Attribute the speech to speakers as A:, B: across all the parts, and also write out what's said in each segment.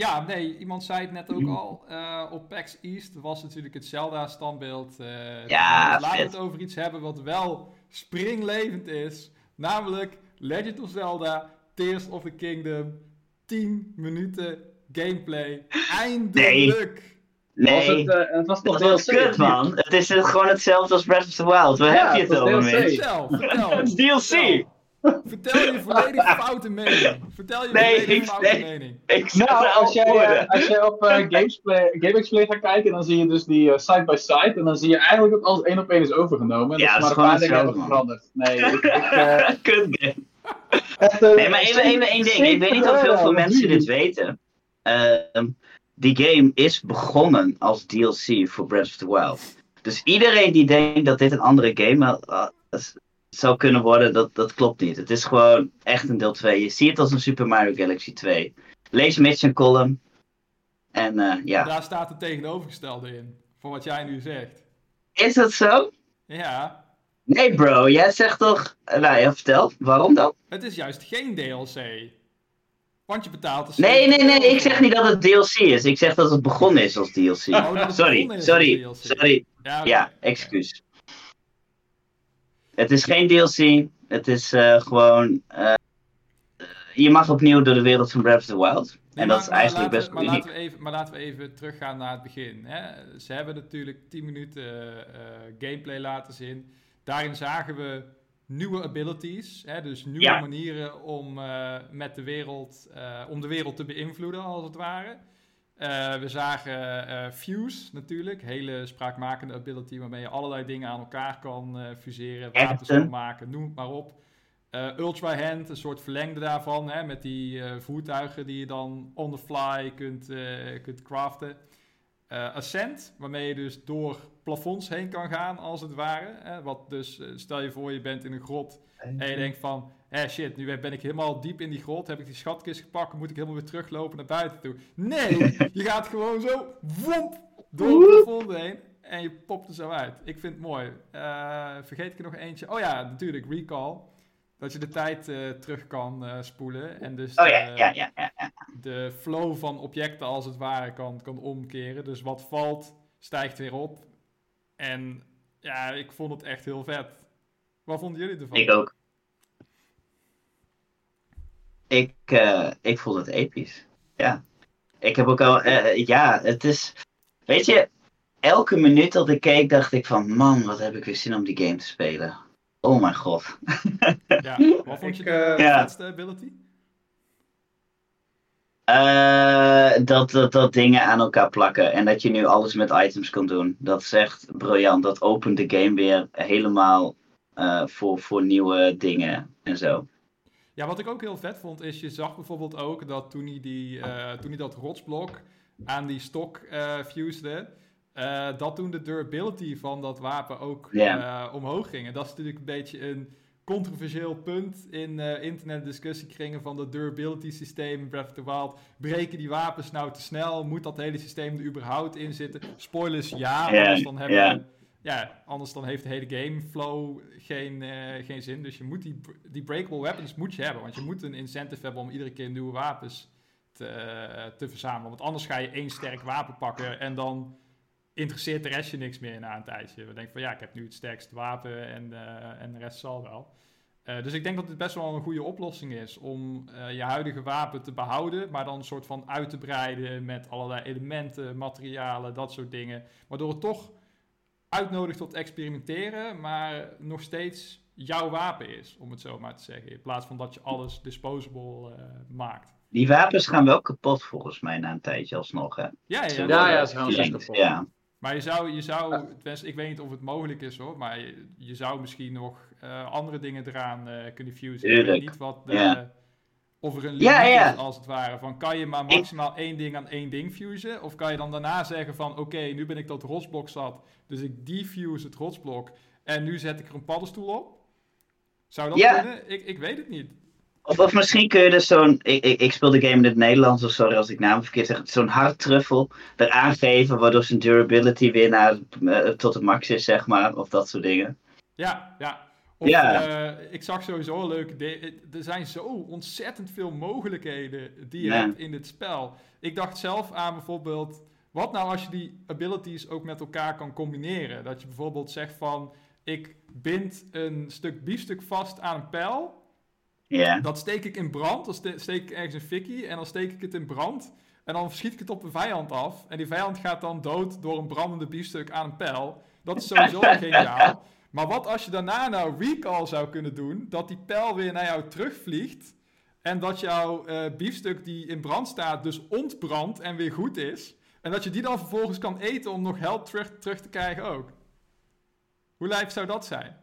A: Ja, nee, iemand zei het net ook al. Uh, op PAX East was natuurlijk het Zelda-standbeeld. Uh,
B: ja,
A: dus laten we het over iets hebben wat wel springlevend is. Namelijk Legend of Zelda, Tears of the Kingdom. 10 minuten gameplay. Eindelijk!
B: Nee, was het, uh, het was toch wel kut, man. Het is gewoon hetzelfde als Breath of the Wild. Waar heb je het over,
A: man? Vertel, vertel.
B: het is DLC!
A: Vertel je volledig foute mening. Vertel je nee, volledig foute nee, mening.
C: Ik nou, als jij, uh, als jij op uh, Gamesplay, GameXplay gaat kijken, dan zie je dus die side-by-side. Uh, en dan zie je eigenlijk dat alles één op één is overgenomen. En ja, dat is maar een paar dingen hebben veranderd. Nee, ik... ik
B: Kut game. nee, maar even, even één ding. Ik weet niet of heel veel mensen dit weten. Ehm, die game is begonnen als DLC voor Breath of the Wild. Dus iedereen die denkt dat dit een andere game zou kunnen worden, dat, dat klopt niet. Het is gewoon echt een deel 2. Je ziet het als een Super Mario Galaxy 2. Lees Mission Column. En uh, ja.
A: Daar staat het tegenovergestelde in, voor wat jij nu zegt.
B: Is dat zo?
A: Ja.
B: Nee bro, jij zegt toch... Nou ja, vertel. Waarom dan?
A: Het is juist geen DLC. Want je betaalt dus
B: Nee, nee, nee. Ik zeg niet dat het DLC is. Ik zeg dat het begonnen is als DLC. Oh, sorry, sorry, sorry. Ja, ja excuus. Het is geen DLC. Het is uh, gewoon. Uh, je mag opnieuw door de wereld van Breath of the Wild. en dat is eigenlijk best
A: maar Laten we even, maar laten we even teruggaan naar het begin. Hè? Ze hebben natuurlijk 10 minuten uh, gameplay laten zien. Daarin zagen we nieuwe abilities. Hè? Dus nieuwe manieren om, met de wereld, om de wereld te beïnvloeden, als het ware. Uh, we zagen uh, Fuse natuurlijk, hele spraakmakende ability waarmee je allerlei dingen aan elkaar kan uh, fuseren, kan maken, noem het maar op. Ultra Hand, een soort verlengde daarvan, hè, met die voertuigen die je dan on the fly kunt, kunt craften. Ascent, waarmee je dus door plafonds heen kan gaan, als het ware. Hè, wat dus, stel je voor je bent in een grot en je denkt van, hé shit, nu ben ik helemaal diep in die grot, heb ik die schatkist gepakt, moet ik helemaal weer teruglopen naar buiten toe. Nee, je gaat gewoon zo, womp, door het plafond heen en je popt er zo uit. Ik vind het mooi. Uh, vergeet ik er nog eentje? Oh ja, natuurlijk, recall. Dat je de tijd uh, terug kan uh, spoelen. En dus
B: oh, ja, ja, ja, ja,
A: de flow van objecten als het ware kan, kan omkeren. Dus wat valt, stijgt weer op. En ja, ik vond het echt heel vet. Wat vonden jullie ervan?
B: Ik ook. Ik, uh, ik vond het episch. Ja. Ik heb ook al. Ja, het is. Weet je, elke minuut dat ik keek, dacht ik van: man, wat heb ik weer zin om die game te spelen. Oh mijn god.
A: ja, wat vond je de uh, ja. ability?
B: Uh, dat, dat, dat dingen aan elkaar plakken en dat je nu alles met items kan doen. Dat is echt briljant. Dat opent de game weer helemaal uh, voor, voor nieuwe dingen en zo.
A: Ja, wat ik ook heel vet vond, is je zag bijvoorbeeld ook dat toen hij, die, uh, toen hij dat rotsblok aan die stok uh, fusede, uh, dat toen de durability van dat wapen ook yeah. omhoog ging. En dat is natuurlijk een beetje een controversieel punt in internetdiscussiekringen van dat durability systeem in Breath of the Wild. Breken die wapens nou te snel? Moet dat hele systeem er überhaupt in zitten? Spoilers, ja, yeah. anders dan hebben yeah. ja, anders dan heeft de hele gameflow geen, uh, geen zin. Dus je moet die, die breakable weapons moet je hebben. Want je moet een incentive hebben om iedere keer nieuwe wapens te, uh, te verzamelen. Want anders ga je één sterk wapen pakken en dan interesseert de rest je niks meer na een tijdje. We denken van ja, ik heb nu het sterkste wapen en, uh, en de rest zal wel. dus ik denk dat het best wel een goede oplossing is om je huidige wapen te behouden, maar dan een soort van uit te breiden met allerlei elementen, materialen, dat soort dingen. Waardoor het toch uitnodigt tot experimenteren, maar nog steeds jouw wapen is, om het zo maar te zeggen. In plaats van dat je alles disposable uh, maakt.
B: Die wapens gaan wel kapot volgens mij na een tijdje alsnog, hè? Ja,
A: ja,
C: ja, ja, ja ze gaan kapot.
B: Ja.
A: Maar je zou, je zou ik weet niet of het mogelijk is hoor, maar je, je zou misschien nog uh, andere dingen eraan uh, kunnen fusen.
B: Tuurlijk.
A: Ik weet niet wat de, ja. Of er een limiet ja, ja. is, als het ware. Van kan je maar maximaal één ding aan één ding fusen? Of kan je dan daarna zeggen van... Oké, nu ben ik dat rotsblok zat. Dus ik defuse het rotsblok. En nu zet ik er een paddenstoel op? Zou dat kunnen? Ik, ik weet het niet.
B: Of, of misschien kun je dus zo'n... Ik, ik, ik speel de game in het Nederlands, of sorry als ik naam verkeerd zeg. Zo'n hardtruffel eraan geven... waardoor zijn durability weer naar, uh, tot de max is, zeg maar. Of dat soort dingen.
A: Ja, ja. Of, ja. ik zag sowieso een leuke... Er zijn zo ontzettend veel mogelijkheden die je hebt in dit spel. Ik dacht zelf aan bijvoorbeeld... Wat nou als je die abilities ook met elkaar kan combineren? Dat je bijvoorbeeld zegt van... Ik bind een stuk biefstuk vast aan een pijl.
B: Ja.
A: Dat steek ik in brand. Dan steek ik ergens een fikkie. En dan steek ik het in brand. En dan schiet ik het op een vijand af. En die vijand gaat dan dood door een brandende biefstuk aan een pijl. Dat is sowieso geniaal. Maar wat als je daarna nou recall zou kunnen doen? Dat die pijl weer naar jou terugvliegt. En dat jouw uh, biefstuk die in brand staat dus ontbrandt en weer goed is. En dat je die dan vervolgens kan eten om nog help terug, terug te krijgen ook. Hoe lijf zou dat zijn?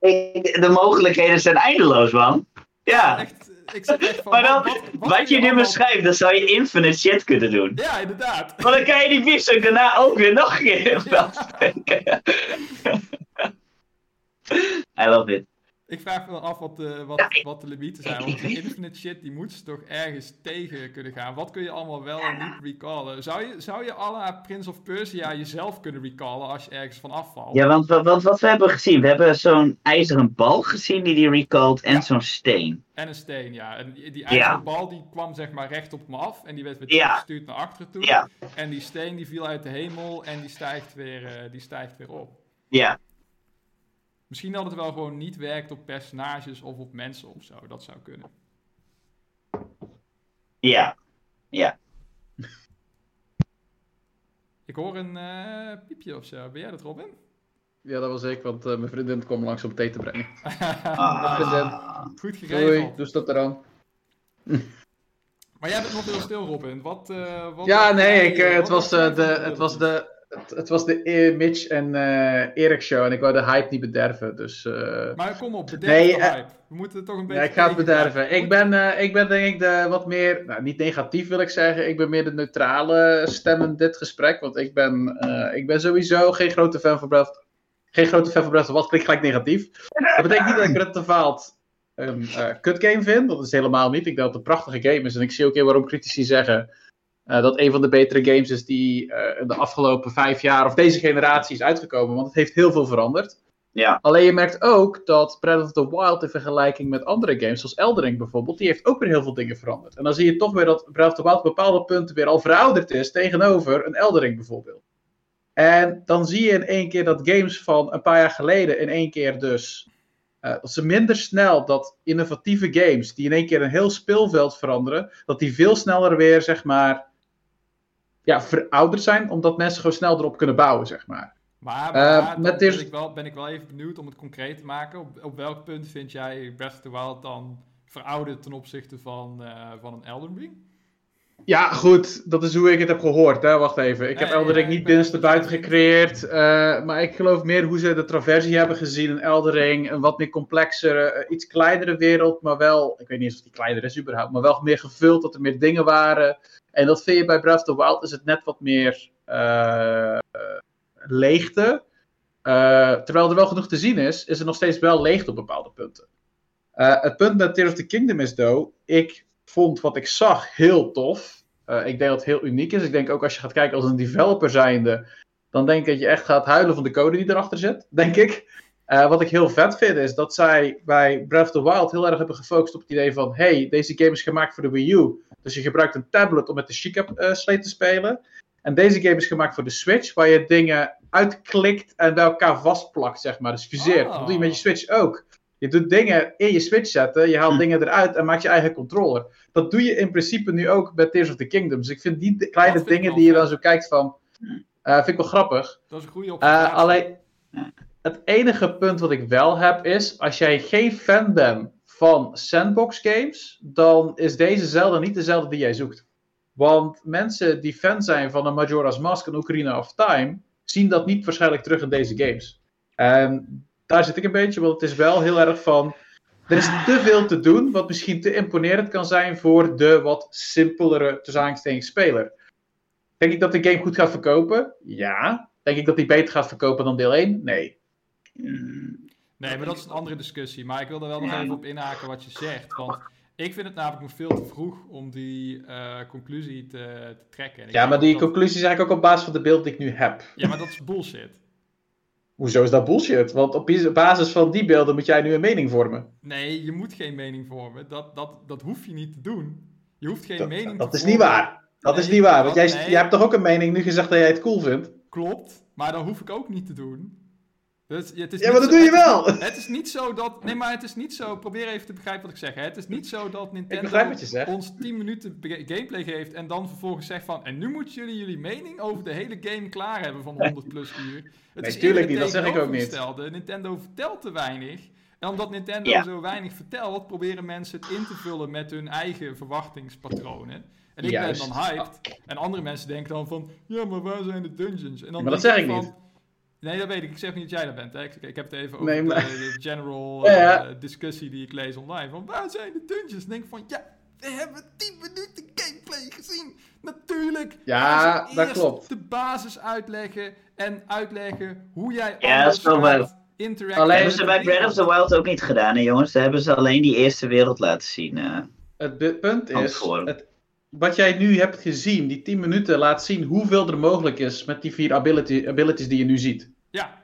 B: De mogelijkheden zijn eindeloos, man. Ja. Echt, ik zeg echt van, maar dan, wat, je nu beschrijft, dan zou je infinite shit kunnen doen.
A: Ja, inderdaad.
B: Maar dan kan je die biefstuk daarna ook weer nog een keer in steken. I love it.
A: Ik vraag me dan af wat de, wat, wat de limieten zijn. Want die infinite shit die moet toch ergens tegen kunnen gaan. Wat kun je allemaal wel en niet recallen? Zou je, zou je alle Prince of Persia jezelf kunnen recallen als je ergens van afvalt?
B: Ja, want, want wat we hebben gezien, we hebben zo'n ijzeren bal gezien die die recalled en zo'n steen.
A: En een steen, ja. En die, ijzeren bal die kwam zeg maar recht op me af en die werd weer gestuurd naar achteren toe. En die steen die viel uit de hemel en die stijgt weer, uh, die stijgt weer op.
B: Ja.
A: Misschien dat het wel gewoon niet werkt op personages of op mensen of zo. Dat zou kunnen.
B: Ja. Ja.
A: Ik hoor een uh, piepje of zo. Ben jij dat, Robin?
C: Ja, dat was ik, want uh, mijn vriendin kwam langs om thee te brengen.
A: ah, Goed geregeld. Doei,
C: dus dat eraan.
A: maar jij bent nog heel stil, Robin. Wat, uh, wat
C: ja, nee, ik, het, was, de, het was de het, het, was de e Mitch en uh, Erik show en ik wou de hype niet bederven. Dus, uh...
A: Maar kom op, bederf nee, de hype. We moeten het toch een beetje.
C: Ja, ik ga het bederven. Ik ben, uh, ik ben denk ik de wat meer, nou niet negatief wil ik zeggen, ik ben meer de neutrale stem in dit gesprek. Want ik ben, ik ben sowieso geen grote fan van Breath geen grote fan van Breath of Wild, klinkt gelijk negatief. Dat betekent niet dat ik of Wild een kut game vind, dat is helemaal niet. Ik denk dat het een prachtige game is en ik zie ook heel waarom critici zeggen uh, dat een van de betere games is die uh, de afgelopen vijf jaar of deze generatie is uitgekomen. Want het heeft heel veel veranderd.
B: Ja.
C: Alleen je merkt ook dat Breath of the Wild in vergelijking met andere games, zoals Eldering bijvoorbeeld, die heeft ook weer heel veel dingen veranderd. En dan zie je toch weer dat Breath of the Wild op bepaalde punten weer al verouderd is tegenover een Eldering bijvoorbeeld. En dan zie je in één keer dat games van een paar jaar geleden in één keer dus uh, dat ze minder snel dat innovatieve games, die in één keer een heel speelveld veranderen, dat die veel sneller weer, zeg maar, ja, verouderd zijn, omdat mensen gewoon snel erop kunnen bouwen, zeg maar.
A: Maar, maar uh, met ben, ik wel, ben ik wel even benieuwd om het concreet te maken. Op, op welk punt vind jij Breath of the Wild dan verouderd ten opzichte van, uh, van een Elden Ring?
C: Ja, goed, dat is hoe ik het heb gehoord. Hè? Wacht even. Ik heb Elden Ring niet binnenste buiten gecreëerd. Uh, maar ik geloof meer hoe ze de traversie hebben gezien in Elden Ring. Een wat meer complexere, iets kleinere wereld. Maar wel, ik weet niet eens of die kleiner is überhaupt. Maar wel meer gevuld, dat er meer dingen waren. En dat vind je bij Breath of the Wild is het net wat meer uh, leegte. Uh, terwijl er wel genoeg te zien is, is er nog steeds wel leegte op bepaalde punten. Het punt met Tears of the Kingdom is, though, ik vond wat ik zag heel tof. ik denk dat het heel uniek is. Ik denk ook als je gaat kijken als een developer zijnde, dan denk ik dat je echt gaat huilen van de code die erachter zit, denk ik. wat ik heel vet vind is dat zij bij Breath of the Wild heel erg hebben gefocust op het idee van: hey, deze game is gemaakt voor de Wii U. Dus je gebruikt een tablet om met de Chica uh, te spelen. En deze game is gemaakt voor de Switch, waar je dingen uitklikt en bij elkaar vastplakt, zeg maar. Dus fuseert. Oh. Dat doe je met je Switch ook. Je doet dingen in je Switch zetten, je haalt hm. dingen eruit en maakt je eigen controller. Dat doe je in principe nu ook bij Tears of the Kingdom. Dus ik vind die kleine dingen die je dan zo kijkt van, uh, vind ik wel grappig.
A: Dat is een goede
C: eh, opmerking. Uh, alleen, het enige punt wat ik wel heb is, als jij geen fan bent van sandbox games, dan is deze zelden niet dezelfde die jij zoekt. Want mensen die fan zijn van een Majora's Mask en Ocarina of Time, zien dat niet waarschijnlijk terug in deze games. En daar zit ik een beetje, want het is wel heel erg van. Er is te veel te doen, wat misschien te imponerend kan zijn voor de wat simpelere tussen speler. Denk ik dat de game goed gaat verkopen? Ja. Denk ik dat die beter gaat verkopen dan deel 1? Nee.
A: Hmm. Nee, maar dat is een andere discussie. Maar ik wil er wel nog even op inhaken wat je zegt. Want ik vind het namelijk nog veel te vroeg om die uh, conclusie te, te trekken.
C: ja, maar die conclusie is eigenlijk ook op basis van de beeld die ik nu heb.
A: Ja, maar dat is bullshit.
C: Hoezo is dat bullshit? Want op basis van die beelden moet jij nu een mening vormen.
A: Nee, je moet geen mening vormen. Dat, dat, dat hoef je niet te doen. Je hoeft geen mening
C: dat
A: te
C: Dat is
A: vormen.
C: niet waar. Dat is niet waar. Want jij, jij hebt toch ook een mening nu gezegd dat jij het cool vindt?
A: Klopt, maar dat hoef ik ook niet te doen. Dus, het is
C: Ja, maar dat
A: zo-
C: doe je
A: het is-
C: wel.
A: Het is niet zo dat. Nee, maar het is niet zo. Probeer even te begrijpen wat ik zeg. Hè. Het is niet zo dat Nintendo ons 10 minuten gameplay geeft. En dan vervolgens zegt van. En nu moeten jullie jullie mening over de hele game klaar hebben van 100 plus uur. Het
C: Nee,
A: is
C: tuurlijk niet, dat zeg ik ook niet.
A: Nintendo vertelt te weinig. En omdat Nintendo
B: Ja.
A: zo weinig vertelt, proberen mensen het in te vullen met hun eigen verwachtingspatronen. En ik
C: Juist.
A: ben dan hyped. En andere mensen denken dan van. Ja, maar waar zijn de dungeons? En dan
C: Maar dat zeg ik
A: van,
C: niet.
A: Nee, dat weet ik. Ik zeg niet dat jij dat bent. Hè. Ik, ik heb het even over
C: Nee,
A: de-
C: maar-
A: de, general
C: Ja, ja.
A: eh, discussie die ik lees online. Van waar zijn de dungeons? Denk van ja, we hebben 10 minuten gameplay gezien. Natuurlijk.
C: Ja, dat
A: eerst
C: klopt.
A: de basis uitleggen en uitleggen hoe jij
B: Ja, dat is wel.
C: Alleen-
B: hebben ze bij Breath of the Wild ook niet gedaan, hè, jongens? Daar hebben ze alleen die eerste wereld laten zien. eh.
C: Het punt is, het, wat jij nu hebt gezien, die 10 minuten, laat zien hoeveel er mogelijk is met die vier ability, abilities die je nu ziet.
A: Ja,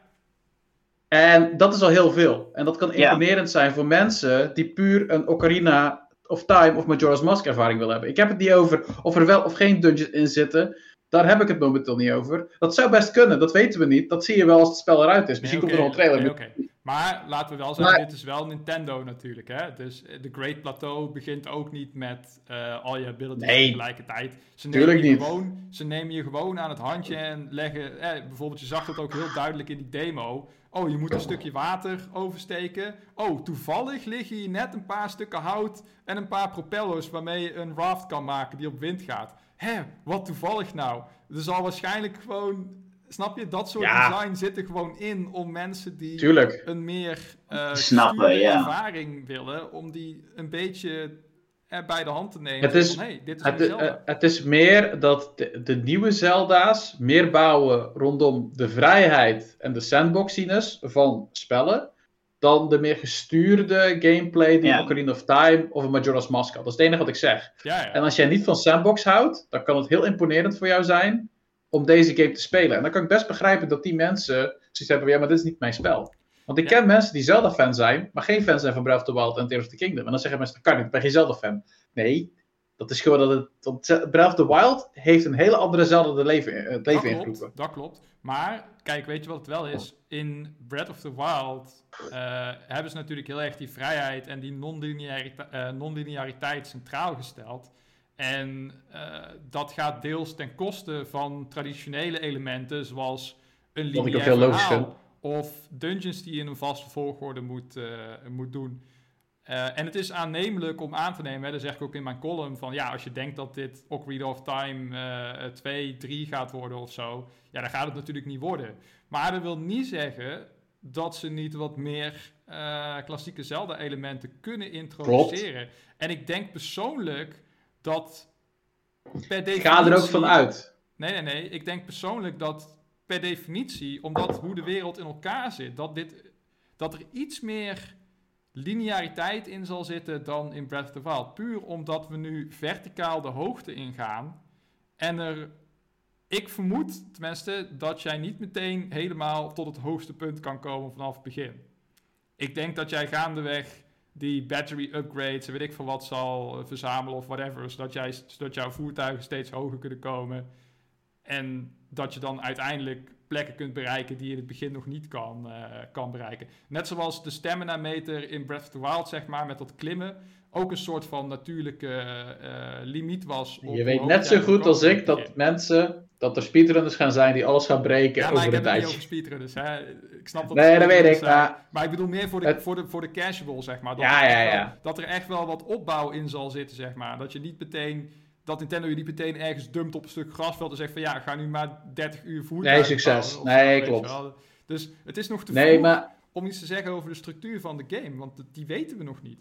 C: En dat is al heel veel. En dat kan
B: Ja.
C: imponerend zijn voor mensen die puur een Ocarina of Time of Majora's Mask ervaring willen hebben. Ik heb het niet over of er wel of geen dungeons in zitten. Daar heb ik het momenteel niet over. Dat zou best kunnen, dat weten we niet. Dat zie je wel als het spel eruit is. Misschien
A: Nee,
C: komt er een trailer.
A: oké. Maar laten we wel zeggen,
C: Maar-
A: dit is wel Nintendo natuurlijk. Hè? Dus eh, de Great Plateau begint ook niet met eh, al je abilities
C: Nee.
A: tegelijkertijd. Ze
C: Tuurlijk
A: nemen, je
C: niet.
A: Gewoon, ze nemen je gewoon aan het handje en leggen... Eh, bijvoorbeeld, je zag dat ook heel duidelijk in die demo. Oh, je moet een stukje water oversteken. Oh, toevallig liggen hier net een paar stukken hout en een paar propellers waarmee je een raft kan maken die op wind gaat. Hé, wat toevallig nou? Er zal waarschijnlijk gewoon... Snap je? Dat soort
C: Ja.
A: design zit er gewoon in om mensen die
C: Tuurlijk.
A: een meer eh
B: Snappen, ja.
A: ervaring willen, om die een beetje er bij de hand te nemen.
C: Het is-
A: van, hey, dit is
C: Het, eh, het is meer dat de, de nieuwe Zelda's meer bouwen rondom de vrijheid en de sandboxiness van spellen. Dan de meer gestuurde gameplay die
B: Ja.
C: Ocarina of Time of een Majora's Mask had. Dat is het enige wat ik zeg.
A: ja, ja.
C: En als jij niet van sandbox houdt, dan kan het heel imponerend voor jou zijn om deze game te spelen. En dan kan ik best begrijpen dat die mensen zoiets hebben van, ja, maar dit is niet mijn spel. Want ik
A: Ja.
C: ken mensen die Zelda-fan zijn, maar geen fan zijn van Breath of the Wild en Tears of the Kingdom. En dan zeggen mensen, dat kan niet, ik ben geen Zelda-fan. Nee, dat is gewoon dat het... dat Breath of the Wild heeft een hele andere Zelda de leven, eh, het leven
A: dat
C: ingeroepen.
A: klopt, dat klopt. Maar, kijk, weet je wat het wel is? In Breath of the Wild eh, hebben ze natuurlijk heel erg die vrijheid en die non-lineariteit, eh, non-lineariteit centraal gesteld. En eh, dat gaat deels ten koste van traditionele elementen, zoals een lineair verhaal of dungeons die je in een vaste volgorde moet, eh, moet doen. Eh, en het is aannemelijk om aan te nemen, hè, dat zeg ik ook in mijn column, van ja, als je denkt dat dit Ocarina of Time eh 2, 3 gaat worden of zo, ja, dan gaat het natuurlijk niet worden. Maar dat wil niet zeggen dat ze niet wat meer klassieke Zelda-elementen kunnen introduceren. En ik denk persoonlijk dat per definitie...
C: Ga er ook van uit.
A: Nee, nee, nee. Ik denk persoonlijk dat per definitie, omdat hoe de wereld in elkaar zit, dat, dit, dat er iets meer lineariteit in zal zitten dan in Breath of the Wild. Puur omdat we nu verticaal de hoogte ingaan. En er, ik vermoed tenminste, dat jij niet meteen helemaal tot het hoogste punt kan komen vanaf het begin. Ik denk dat jij gaandeweg die battery upgrades weet ik veel wat zal eh, verzamelen of whatever, zodat, jij, zodat jouw voertuigen steeds hoger kunnen komen. En dat je dan uiteindelijk plekken kunt bereiken die je in het begin nog niet kan, eh, kan bereiken. Net zoals de stamina meter in Breath of the Wild, zeg maar, met dat klimmen, ook een soort van natuurlijke eh, limiet was. op
C: Je weet net zo goed als ik dat mensen, dat er speedrunners gaan zijn die alles gaan breken
A: Ja, maar
C: over
A: ik
C: een
A: heb niet over speedrunners, hè. Ik snap dat
C: Nee, dat weet ik, maar-
A: Maar ik bedoel meer voor de,
C: Het-
A: voor de, voor de casual, zeg maar. Dat,
C: Ja,
A: er
C: ja,
A: wel-
C: ja.
A: dat er echt wel wat opbouw in zal zitten, zeg maar. Dat je niet meteen... Dat Nintendo je niet meteen ergens dumpt op een stuk grasveld en zegt van... Ja, ga nu maar 30 uur voertuig
C: Nee, succes.
A: bouwen
C: Nee, klopt.
A: wel. Dus het is nog te
C: Nee,
A: vroeg
C: maar
A: om iets te zeggen over de structuur van de game. Want die weten we nog niet.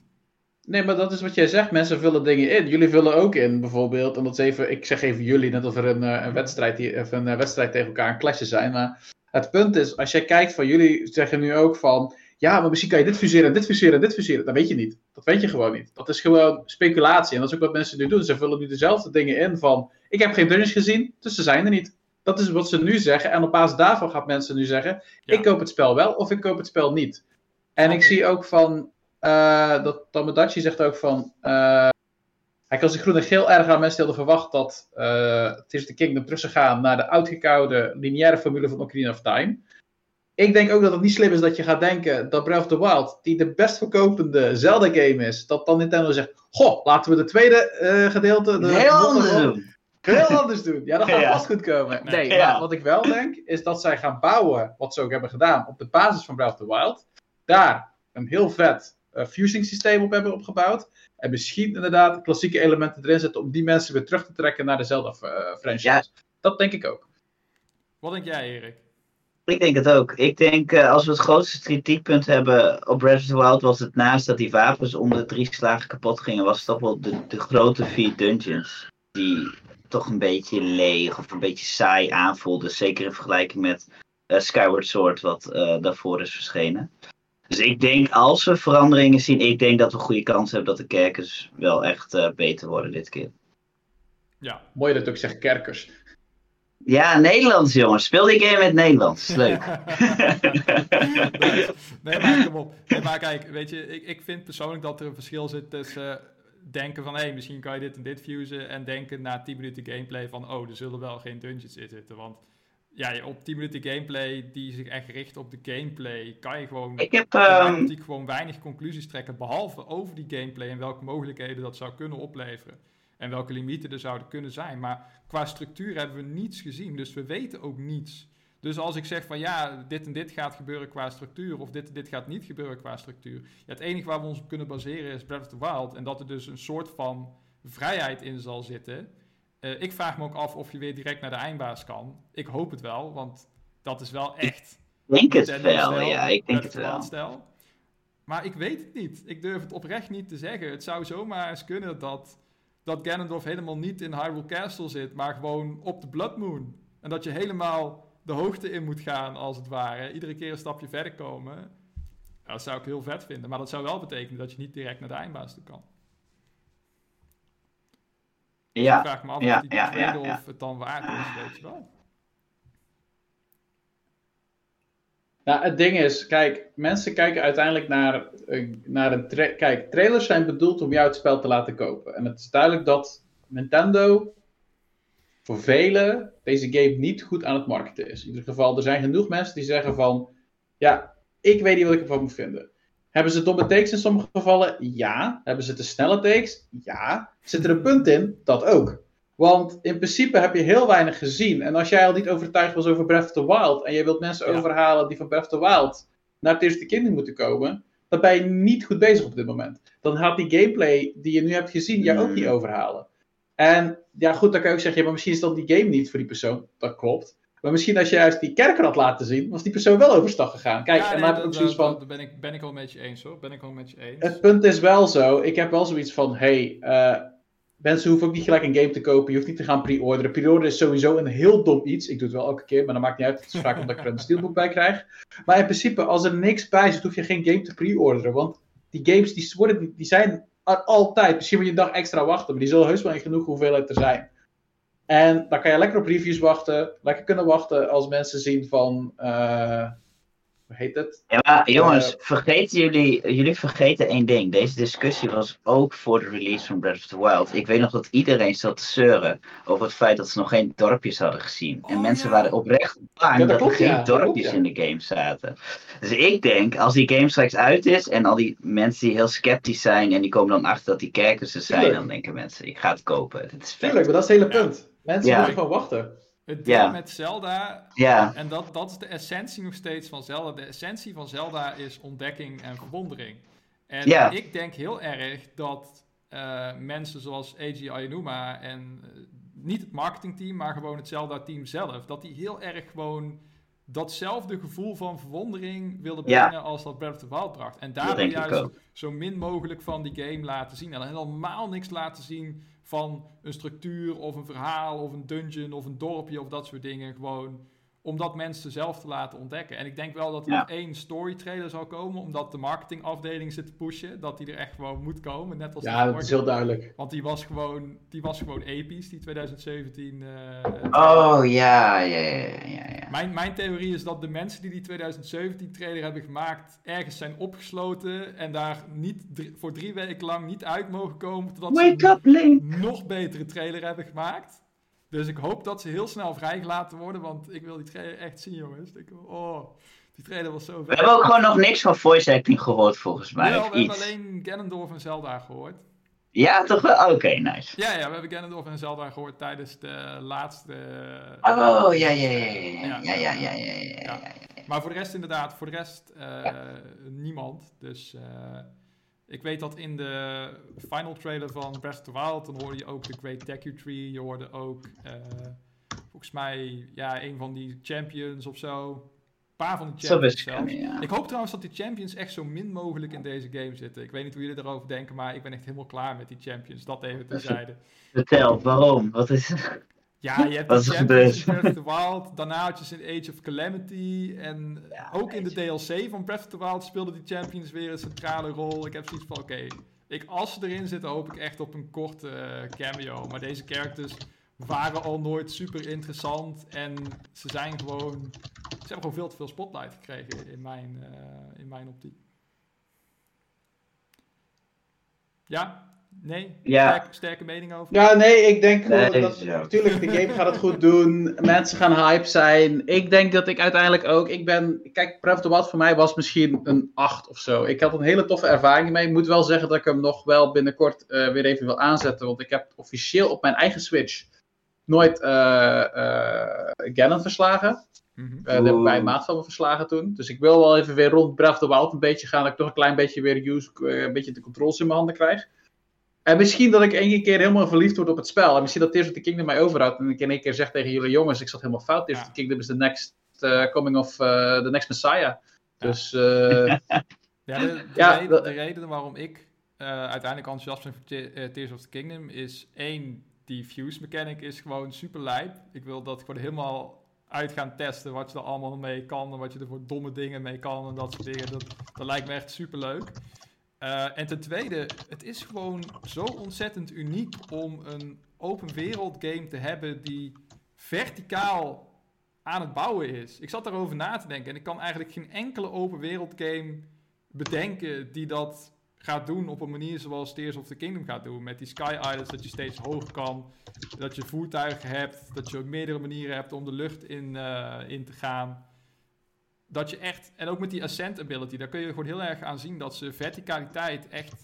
C: Nee, maar dat is wat jij zegt. Mensen vullen dingen in. Jullie vullen ook in, bijvoorbeeld. En dat is even, ik zeg even jullie, net of er een, eh, een, wedstrijd, hier- of een eh, wedstrijd tegen elkaar een klasje zijn. Maar het punt is, als jij kijkt van jullie zeggen nu ook van. Ja, maar misschien kan je dit fuseren en dit fuseren en dit fuseren. Dat weet je niet. Dat weet je gewoon niet. Dat is gewoon speculatie. En dat is ook wat mensen nu doen. Ze vullen nu dezelfde dingen in van. Ik heb geen dungeons gezien, dus ze zijn er niet. Dat is wat ze nu zeggen. En op basis daarvan gaan mensen nu zeggen: ik koop het spel wel of ik koop het spel niet. En ik zie ook van, uh, dat Tomodachi zegt ook van, uh, hij kan zich groen en geel erg aan mensen hadden verwacht dat uh, Tears of the Kingdom terug zou gaan naar de uitgekoude lineaire formule van Ocarina of Time. Ik denk ook dat het niet slim is dat je gaat denken dat Breath of the Wild, die de best verkopende Zelda-game is, dat dan Nintendo zegt: Goh, laten we de tweede uh, gedeelte. De
B: heel anders doen.
C: Heel anders doen. Ja, dat gaat ja. vast goed komen. Nee, ja. maar wat ik wel denk, is dat zij gaan bouwen, wat ze ook hebben gedaan, op de basis van Breath of the Wild. Daar een heel vet fusing systeem op hebben opgebouwd. En misschien inderdaad klassieke elementen erin zetten om die mensen weer terug te trekken naar de Zelda-franchise. Ja. Dat denk ik ook.
A: Wat denk jij, Erik?
B: Ik denk het ook. Ik denk, uh, als we het grootste kritiekpunt hebben op Breath of the Wild, was het naast dat die wapens om de drie slagen kapot gingen, was het toch wel de, de grote vier dungeons. Die toch een beetje leeg of een beetje saai aanvoelden. Zeker in vergelijking met uh, Skyward Sword, wat uh, daarvoor is verschenen. Dus ik denk, als we veranderingen zien, ik denk dat we goede kans hebben dat de kerkers wel echt beter worden dit keer.
C: Ja. Mooi dat ook zegt kerkers.
B: Ja, Nederlands jongens. Speel die game met Nederlands. Leuk.
A: nee, maar kom op. Nee, maar kijk, weet je, ik, ik vind persoonlijk dat er een verschil zit tussen denken van, hé, hey, misschien kan je dit en dit fusen. En denken na 10 minuten gameplay van, oh, er zullen wel geen dungeons in zitten. Want ja, op 10 minuten gameplay die zich echt richt op de gameplay, kan je gewoon,
B: ik heb, um...
A: gewoon weinig conclusies trekken. Behalve over die gameplay en welke mogelijkheden dat zou kunnen opleveren. En welke limieten er zouden kunnen zijn. Maar qua structuur hebben we niets gezien. Dus we weten ook niets. Dus als ik zeg van ja, dit en dit gaat gebeuren qua structuur, of dit en dit gaat niet gebeuren qua structuur. Ja, het enige waar we ons op kunnen baseren is Breath of the Wild. En dat er dus een soort van vrijheid in zal zitten. Uh, ik vraag me ook af of je weer direct naar de eindbaas kan. Ik hoop het wel, want dat is wel echt.
B: Ik denk het wel, ja, ik denk het wel.
A: Maar ik weet het niet. Ik durf het oprecht niet te zeggen. Het zou zomaar eens kunnen dat dat Ganondorf helemaal niet in Hyrule Castle zit, maar gewoon op de Blood Moon. En dat je helemaal de hoogte in moet gaan, als het ware. Iedere keer een stapje verder komen. dat zou ik heel vet vinden. Maar dat zou wel betekenen dat je niet direct naar de eindbaas toe kan.
B: Ja.
A: ik vraag me af ja, of, ja, ja, of het dan waard is, weet je wel.
C: Nou, het ding is, kijk, mensen kijken uiteindelijk naar, uh, naar een tra Kijk, trailers zijn bedoeld om jou het spel te laten kopen. En het is duidelijk dat Nintendo voor velen deze game niet goed aan het marketen is. In ieder geval, er zijn genoeg mensen die zeggen van, ja, ik weet niet wat ik ervan moet vinden. Hebben ze domme takes in sommige gevallen? Ja. Hebben ze te snelle takes? Ja. Zit er een punt in? Dat ook. Want in principe heb je heel weinig gezien. En als jij al niet overtuigd was over Breath of the Wild. en je wilt mensen overhalen die van Breath of the Wild. naar het eerste Kingdom moeten komen. dan ben je niet goed bezig op dit moment. Dan gaat die gameplay die je nu hebt gezien. jou ook niet overhalen. En ja, goed, dan kan je ook zeggen. Ja, maar misschien is dan die game niet voor die persoon. Dat klopt. Maar misschien als je juist die kerker had laten zien, was die persoon wel overstag gegaan. Kijk, en dan heb ik ook zoiets van.
A: Daar ben ik, ben ik wel met je eens hoor. Ben ik wel met je eens.
C: Het punt is wel zo. Ik heb wel zoiets van: hey, uh, mensen hoeven ook niet gelijk een game te kopen. Je hoeft niet te gaan pre-orderen. Pre-orderen is sowieso een heel dom iets. Ik doe het wel elke keer, maar dat maakt niet uit. Het is vaak omdat ik er een steelbook bij krijg. Maar in principe, als er niks bij zit, hoef je geen game te pre-orderen. Want die games die, worden, die zijn er altijd. Misschien moet je een dag extra wachten, maar die zullen heus wel in genoeg hoeveelheid er zijn. En dan kan je lekker op reviews wachten. Lekker kunnen wachten als mensen zien van. Uh, hoe heet het?
B: Ja, maar jongens, uh, vergeten jullie, jullie vergeten één ding. Deze discussie was ook voor de release van Breath of the Wild. Ik weet nog dat iedereen zat te zeuren over het feit dat ze nog geen dorpjes hadden gezien. en oh, mensen waren oprecht bang ja, dat, dat er geen dorpjes in de game zaten. Dus ik denk, als die game straks uit is en al die mensen die heel sceptisch zijn en die komen dan achter dat die kerkers er zijn, dan denken mensen, ik ga het kopen. Dit is vet.
C: Tuurlijk, maar dat is het hele punt. Mensen moeten gewoon wachten.
A: Het ding met Zelda, ja. en dat, dat is de essentie nog steeds van Zelda. De essentie van Zelda is ontdekking en verwondering. En ik denk heel erg dat uh, mensen zoals Eiji Ayanuma en uh, niet het marketingteam, maar gewoon het Zelda-team zelf, dat die heel erg gewoon datzelfde gevoel van verwondering wilden brengen als dat Breath of the Wild bracht. En daarom juist zo min mogelijk van die game laten zien. En helemaal niks laten zien van een structuur of een verhaal of een dungeon of een dorpje of dat soort dingen. Gewoon om dat mensen zelf te laten ontdekken. En ik denk wel dat er nog één story trailer zal komen, omdat de marketingafdeling zit te pushen, dat die er echt gewoon moet komen. Net als
C: ja, dat is heel duidelijk.
A: Want die was gewoon, die was gewoon episch, die 2017. Uh,
B: oh ja, ja, ja, ja.
A: Mijn, mijn theorie is dat de mensen die die 2017 trailer hebben gemaakt, ergens zijn opgesloten en daar niet voor drie weken lang niet uit mogen komen, totdat
B: Wake ze up,
A: een nog betere trailer hebben gemaakt. Dus ik hoop dat ze heel snel vrijgelaten worden, want ik wil die trailer echt zien, jongens. Ik, oh, die trailer was zo vet.
B: We hebben ook gewoon nog niks van voice acting gehoord, volgens mij.
A: Ja, we hebben alleen Ganondorf en Zelda gehoord.
B: Ja, toch wel? Oké, nice.
A: Ja, ja, we hebben Ganondorf en Zelda gehoord tijdens de laatste...
B: Oh, ja, ja, ja, ja, ja, ja, ja, ja, ja,
A: Maar voor de rest inderdaad, voor de rest uh, niemand. Dus... Uh, ik weet dat in de final trailer van Breath of the Wild, dan hoorde je ook de Great Deku Tree. Je hoorde ook, uh, volgens mij, ja, een van die champions of zo. Een paar van die champions zelfs. Ja. Ik hoop trouwens dat die champions echt zo min mogelijk in deze game zitten. Ik weet niet hoe jullie erover denken, maar ik ben echt helemaal klaar met die champions. Dat even terzijde.
B: Vertel, waarom? Wat is
A: ja, je hebt de Champions Breath of the Wild, daarna had je in Age of Calamity en ook in de DLC van Breath of the Wild speelden die Champions weer een centrale rol. Ik heb zoiets van, oké, ik, als ze erin zitten hoop ik echt op een korte uh, cameo. Maar deze characters waren al nooit super interessant en ze zijn gewoon, ze hebben gewoon veel te veel spotlight gekregen in mijn, uh, in mijn optiek. Ja, Nee? Ja. Sterke, mening over?
C: Ja, nee, ik denk dat... Natuurlijk, de game gaat het goed doen. Mensen gaan hype zijn. Ik denk dat ik uiteindelijk ook... Ik ben... Kijk, Breath of the Wild voor mij was misschien een 8 of zo. Ik had een hele toffe ervaring mee. Ik moet wel zeggen dat ik hem nog wel binnenkort uh, weer even wil aanzetten. Want ik heb officieel op mijn eigen Switch nooit uh, uh, Ganon verslagen. Mm -hmm. uh, dat heb ik bij een maat van me verslagen toen. Dus ik wil wel even weer rond Breath of the Wild een beetje gaan. Dat ik toch een klein beetje weer use, een beetje de controls in mijn handen krijg. En misschien dat ik één keer helemaal verliefd word op het spel. En misschien dat Tears of the Kingdom mij overhoudt. En ik in één keer zeg tegen jullie jongens, ik zat helemaal fout. Tears of the Kingdom is the next uh, coming of uh, the next Messiah. Dus... Uh,
A: ja, de, de, ja reden, de, reden, waarom ik uiteindelijk enthousiast ben voor Tears of the Kingdom is één, die fuse mechanic is gewoon super lijp. Ik wil dat gewoon helemaal uit gaan testen wat je er allemaal mee kan en wat je er voor domme dingen mee kan en dat soort dingen. Dat, dat lijkt me echt super leuk. Uh, en ten tweede, het is gewoon zo ontzettend uniek om een open wereld game te hebben die verticaal aan het bouwen is. Ik zat daarover na te denken en ik kan eigenlijk geen enkele open wereld game bedenken die dat gaat doen op een manier zoals Tears of the Kingdom gaat doen. Met die Sky Islands, dat je steeds hoger kan, dat je voertuigen hebt, dat je meerdere manieren hebt om de lucht in, uh, in te gaan dat je echt, en ook met die ascent ability, daar kun je gewoon heel erg aan zien dat ze verticaliteit echt,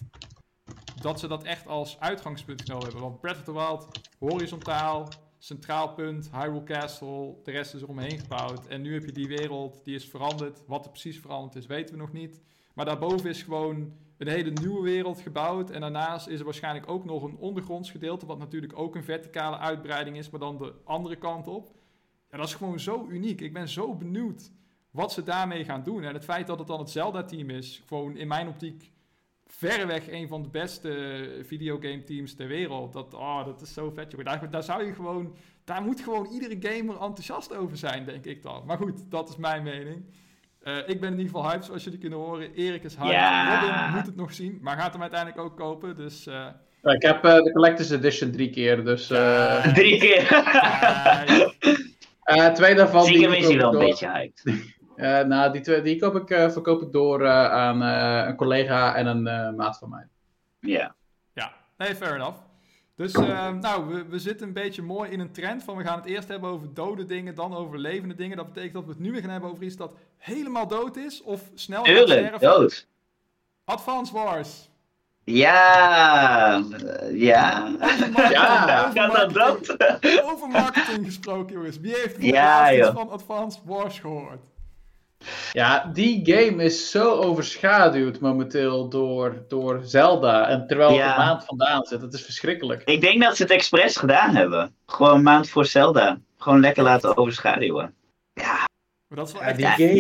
A: dat ze dat echt als uitgangspunt genomen hebben. Want Breath of Wild, horizontaal, centraal punt, Hyrule Castle, de rest is eromheen gebouwd. En nu heb je die wereld, die is veranderd. Wat er precies veranderd is, weten we nog niet. Maar daarboven is gewoon een hele nieuwe wereld gebouwd. En daarnaast is er waarschijnlijk ook nog een ondergronds gedeelte, wat natuurlijk ook een verticale uitbreiding is, maar dan de andere kant op. Ja, dat is gewoon zo uniek. Ik ben zo benieuwd wat ze daarmee gaan doen. En het feit dat het dan het Zelda-team is, gewoon in mijn optiek verreweg een van de beste videogame teams ter wereld. Dat, oh, dat is zo vet, Daar, daar zou je gewoon, daar moet gewoon iedere gamer enthousiast over zijn, denk ik dan. Maar goed, dat is mijn mening. Uh, ik ben in ieder geval hyped, zoals jullie kunnen horen. Erik is hyped. Ja. Robin moet het nog zien, maar gaat hem uiteindelijk ook kopen. Dus, uh...
C: ja, ik heb uh, de Collector's Edition drie keer, dus...
B: drie keer?
C: twee daarvan...
B: Zie is hij wel een beetje hyped.
C: Uh, nou, die, twee, die koop ik, uh, verkoop ik door uh, aan een collega en een maat van mij.
B: Ja. Yeah.
A: Ja, nee, fair enough. Dus nou, we, we zitten een beetje mooi in een trend van we gaan het eerst hebben over dode dingen, dan over levende dingen. Dat betekent dat we het nu weer gaan hebben over iets dat helemaal dood is of snel
B: Tuurlijk, dood.
A: Advance Wars.
B: Ja, ja.
A: ja, over dat. Over marketing gesproken, jongens. Wie heeft
B: ja,
A: van Advance Wars gehoord?
C: Ja, die game is zo overschaduwd momenteel door, door Zelda. En terwijl ja. het een maand vandaan zit. Dat is verschrikkelijk.
B: Ik denk dat ze het expres gedaan hebben. Gewoon een maand voor Zelda. Gewoon lekker laten overschaduwen. Ja.
A: Maar dat is wel echt die game.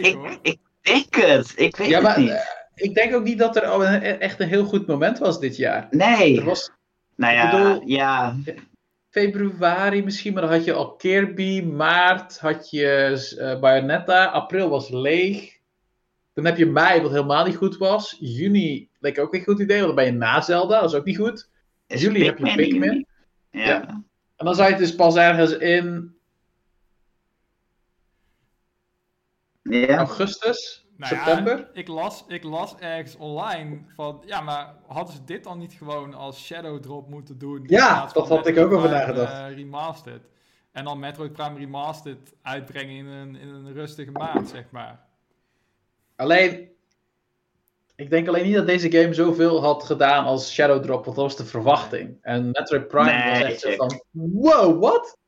B: ik, ik, denk het. Ik weet ja, maar, het niet. Uh,
C: ik denk ook niet dat er echt een heel goed moment was dit jaar.
B: Nee. Er was, nou ja, bedoel, ja.
C: Februari misschien, maar dan had je al Kirby. Maart had je uh, Bayonetta. April was leeg. Dan heb je mei, wat helemaal niet goed was. Juni leek ook niet een goed idee, want dan ben je na Zelda. Dat is ook niet goed. Juli heb je Pikmin. Ja. ja. En dan zou je het dus pas ergens in...
B: Ja.
C: Augustus? Nou september? Ja,
A: ik, las, ik las ergens online van, ja, maar hadden ze dit dan niet gewoon als Shadow Drop moeten doen?
C: Ja, dat had ik ook over nagedacht.
A: Uh, remastered. En dan Metroid Prime Remastered uitbrengen in een, in een rustige maand, zeg maar.
C: Alleen, ik denk alleen niet dat deze game zoveel had gedaan als Shadow Drop, want dat was de verwachting. En Metroid Prime was echt zo van, wow, wat?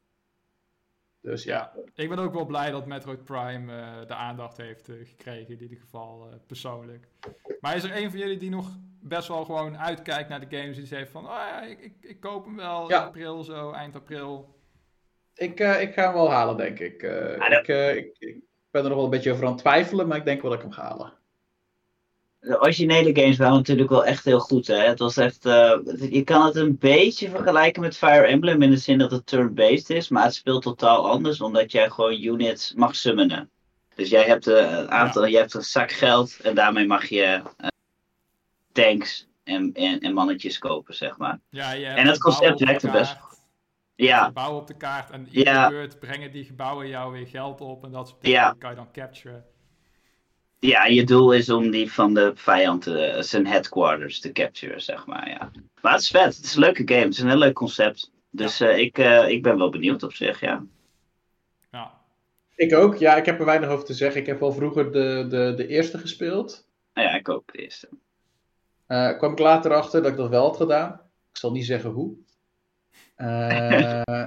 C: Dus ja.
A: Ik ben ook wel blij dat Metroid Prime uh, de aandacht heeft uh, gekregen, in ieder geval uh, persoonlijk. Maar is er een van jullie die nog best wel gewoon uitkijkt naar de games en zegt van, oh ja, ik, ik, ik koop hem wel in april zo, eind april?
C: Ik, ik ga hem wel halen, denk ik. ik, ik, ik ben er nog wel een beetje over aan het twijfelen, maar ik denk wel dat ik hem ga halen
B: de originele games waren natuurlijk wel echt heel goed. Hè? Het was echt, uh, je kan het een beetje vergelijken met Fire Emblem in de zin dat het turn-based is, maar het speelt totaal anders omdat jij gewoon units mag summonen. Dus jij hebt eh, een aantal, ja. je hebt een zak geld en daarmee mag je uh, tanks en, en, en, mannetjes kopen, zeg maar.
A: Ja,
B: en het concept werkte best.
A: Ja. Bouwen op de kaart en iedere ja. beurt brengen die gebouwen jou weer geld op en dat soort dingen kan je dan capturen.
B: Ja, je doel is om die van de vijand uh, zijn headquarters te capturen, zeg maar. Ja. Maar het is vet. Het is een leuke game. Het is een heel leuk concept. Dus uh, ik, uh, ik ben wel benieuwd op zich, ja.
A: Ja.
C: Ik ook. Ja, ik heb er weinig over te zeggen. Ik heb wel vroeger de, de, de eerste gespeeld.
B: ja, ik ook de eerste.
C: kwam ik later achter dat ik dat wel had gedaan. Ik zal niet zeggen hoe.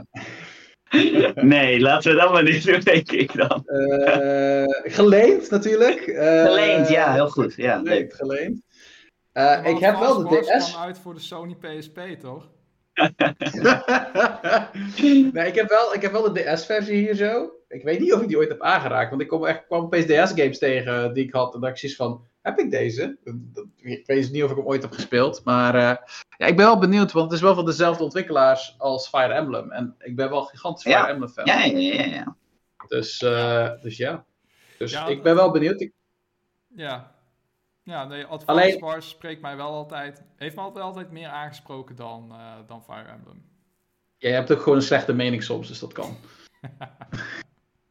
B: nee, laten we dat maar niet doen, denk ik dan.
C: Uh, geleend natuurlijk.
B: Uh, geleend, ja, heel goed. Ja,
C: geleend, geleend. Uh, ik heb wel de DS.
A: kwam uit voor de Sony PSP, toch?
C: nee, ik heb wel, ik heb wel de DS-versie hier zo. Ik weet niet of ik die ooit heb aangeraakt, want ik kom echt, kwam opeens DS-games tegen die ik had. En dat ik zoiets van, heb ik deze? Ik weet niet of ik hem ooit heb gespeeld. Maar uh, ja, ik ben wel benieuwd, want het is wel van dezelfde ontwikkelaars als Fire Emblem. En ik ben wel gigantisch Fire Emblem fan.
B: Ja, ja, ja. ja.
C: Dus, uh, dus ja. Dus ja, ik ben wel benieuwd. Ik...
A: Ja. Ja, nee, Advance Alleen... Wars spreekt mij wel altijd... Heeft me altijd, altijd meer aangesproken dan, uh, dan Fire Emblem.
C: Jij hebt ook gewoon een slechte mening soms, dus dat kan.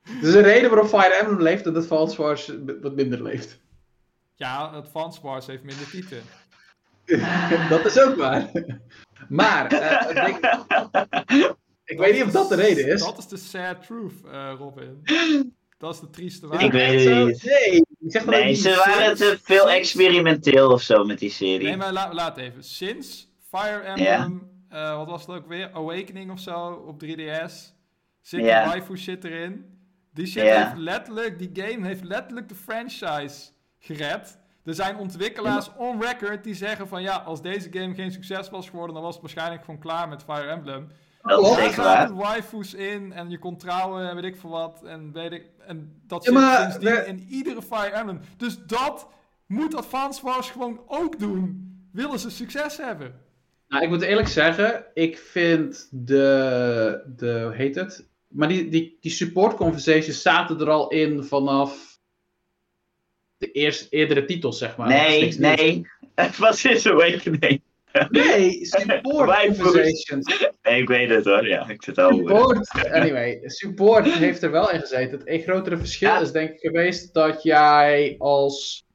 C: Er is een reden waarom Fire Emblem leeft en Advance Wars wat minder leeft.
A: Ja, Advance Wars heeft minder tieten.
C: dat is ook waar. Maar, uh, ik, ik weet niet of dat de reden is.
A: Dat is de sad truth, uh, Robin. Dat is de trieste
B: waarheid. Ik weet het niet. Nee, ik zeg nee ze waren te veel experimenteel of zo met die serie.
A: Nee, maar la laat even. Sinds Fire Emblem, uh, wat was het ook weer? Awakening of zo op 3DS. Zit yeah. die waifu shit erin. Die shit heeft letterlijk, die game heeft letterlijk de franchise gered. Er zijn ontwikkelaars on record die zeggen van ja, als deze game geen succes was geworden, dan was het waarschijnlijk gewoon klaar met Fire Emblem.
B: Dat is zeker waar.
A: waifus in en je kon trouwen en weet ik veel wat. En, weet ik, en dat zit ja, sindsdien in iedere Fire Emblem. Dus dat moet Advance Wars gewoon ook doen. Willen ze succes hebben.
C: Nou, ik moet eerlijk zeggen, ik vind de, de hoe heet het? Maar die, die, die support conversations zaten er al in vanaf de eerste, eerdere titels, zeg maar.
B: Nee, nee. Wat is Awakening?
C: Nee, Support Conversations.
B: Nee, ik weet het hoor, ja. Ik zit al
C: Support, anyway, Support heeft er wel in gezeten. Het grotere verschil is denk ik geweest dat jij als...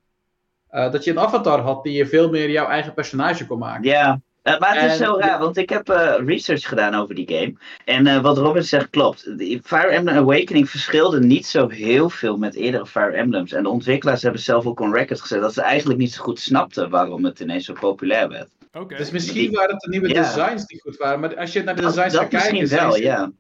C: Uh, dat je een avatar had die je veel meer jouw eigen personage kon maken.
B: Ja. Uh, maar het is zo raar, want ik heb uh, research gedaan over die game. En uh, wat Robin zegt klopt. Fire Emblem Awakening verschilde niet zo heel veel met eerdere Fire Emblems. En de ontwikkelaars hebben zelf ook on record gezet dat ze eigenlijk niet zo goed snapten waarom het ineens zo populair werd.
C: Okay. Dus misschien waren het de nieuwe designs die goed waren. Maar als je naar de designs gaat kijken...
B: Misschien wel, ja.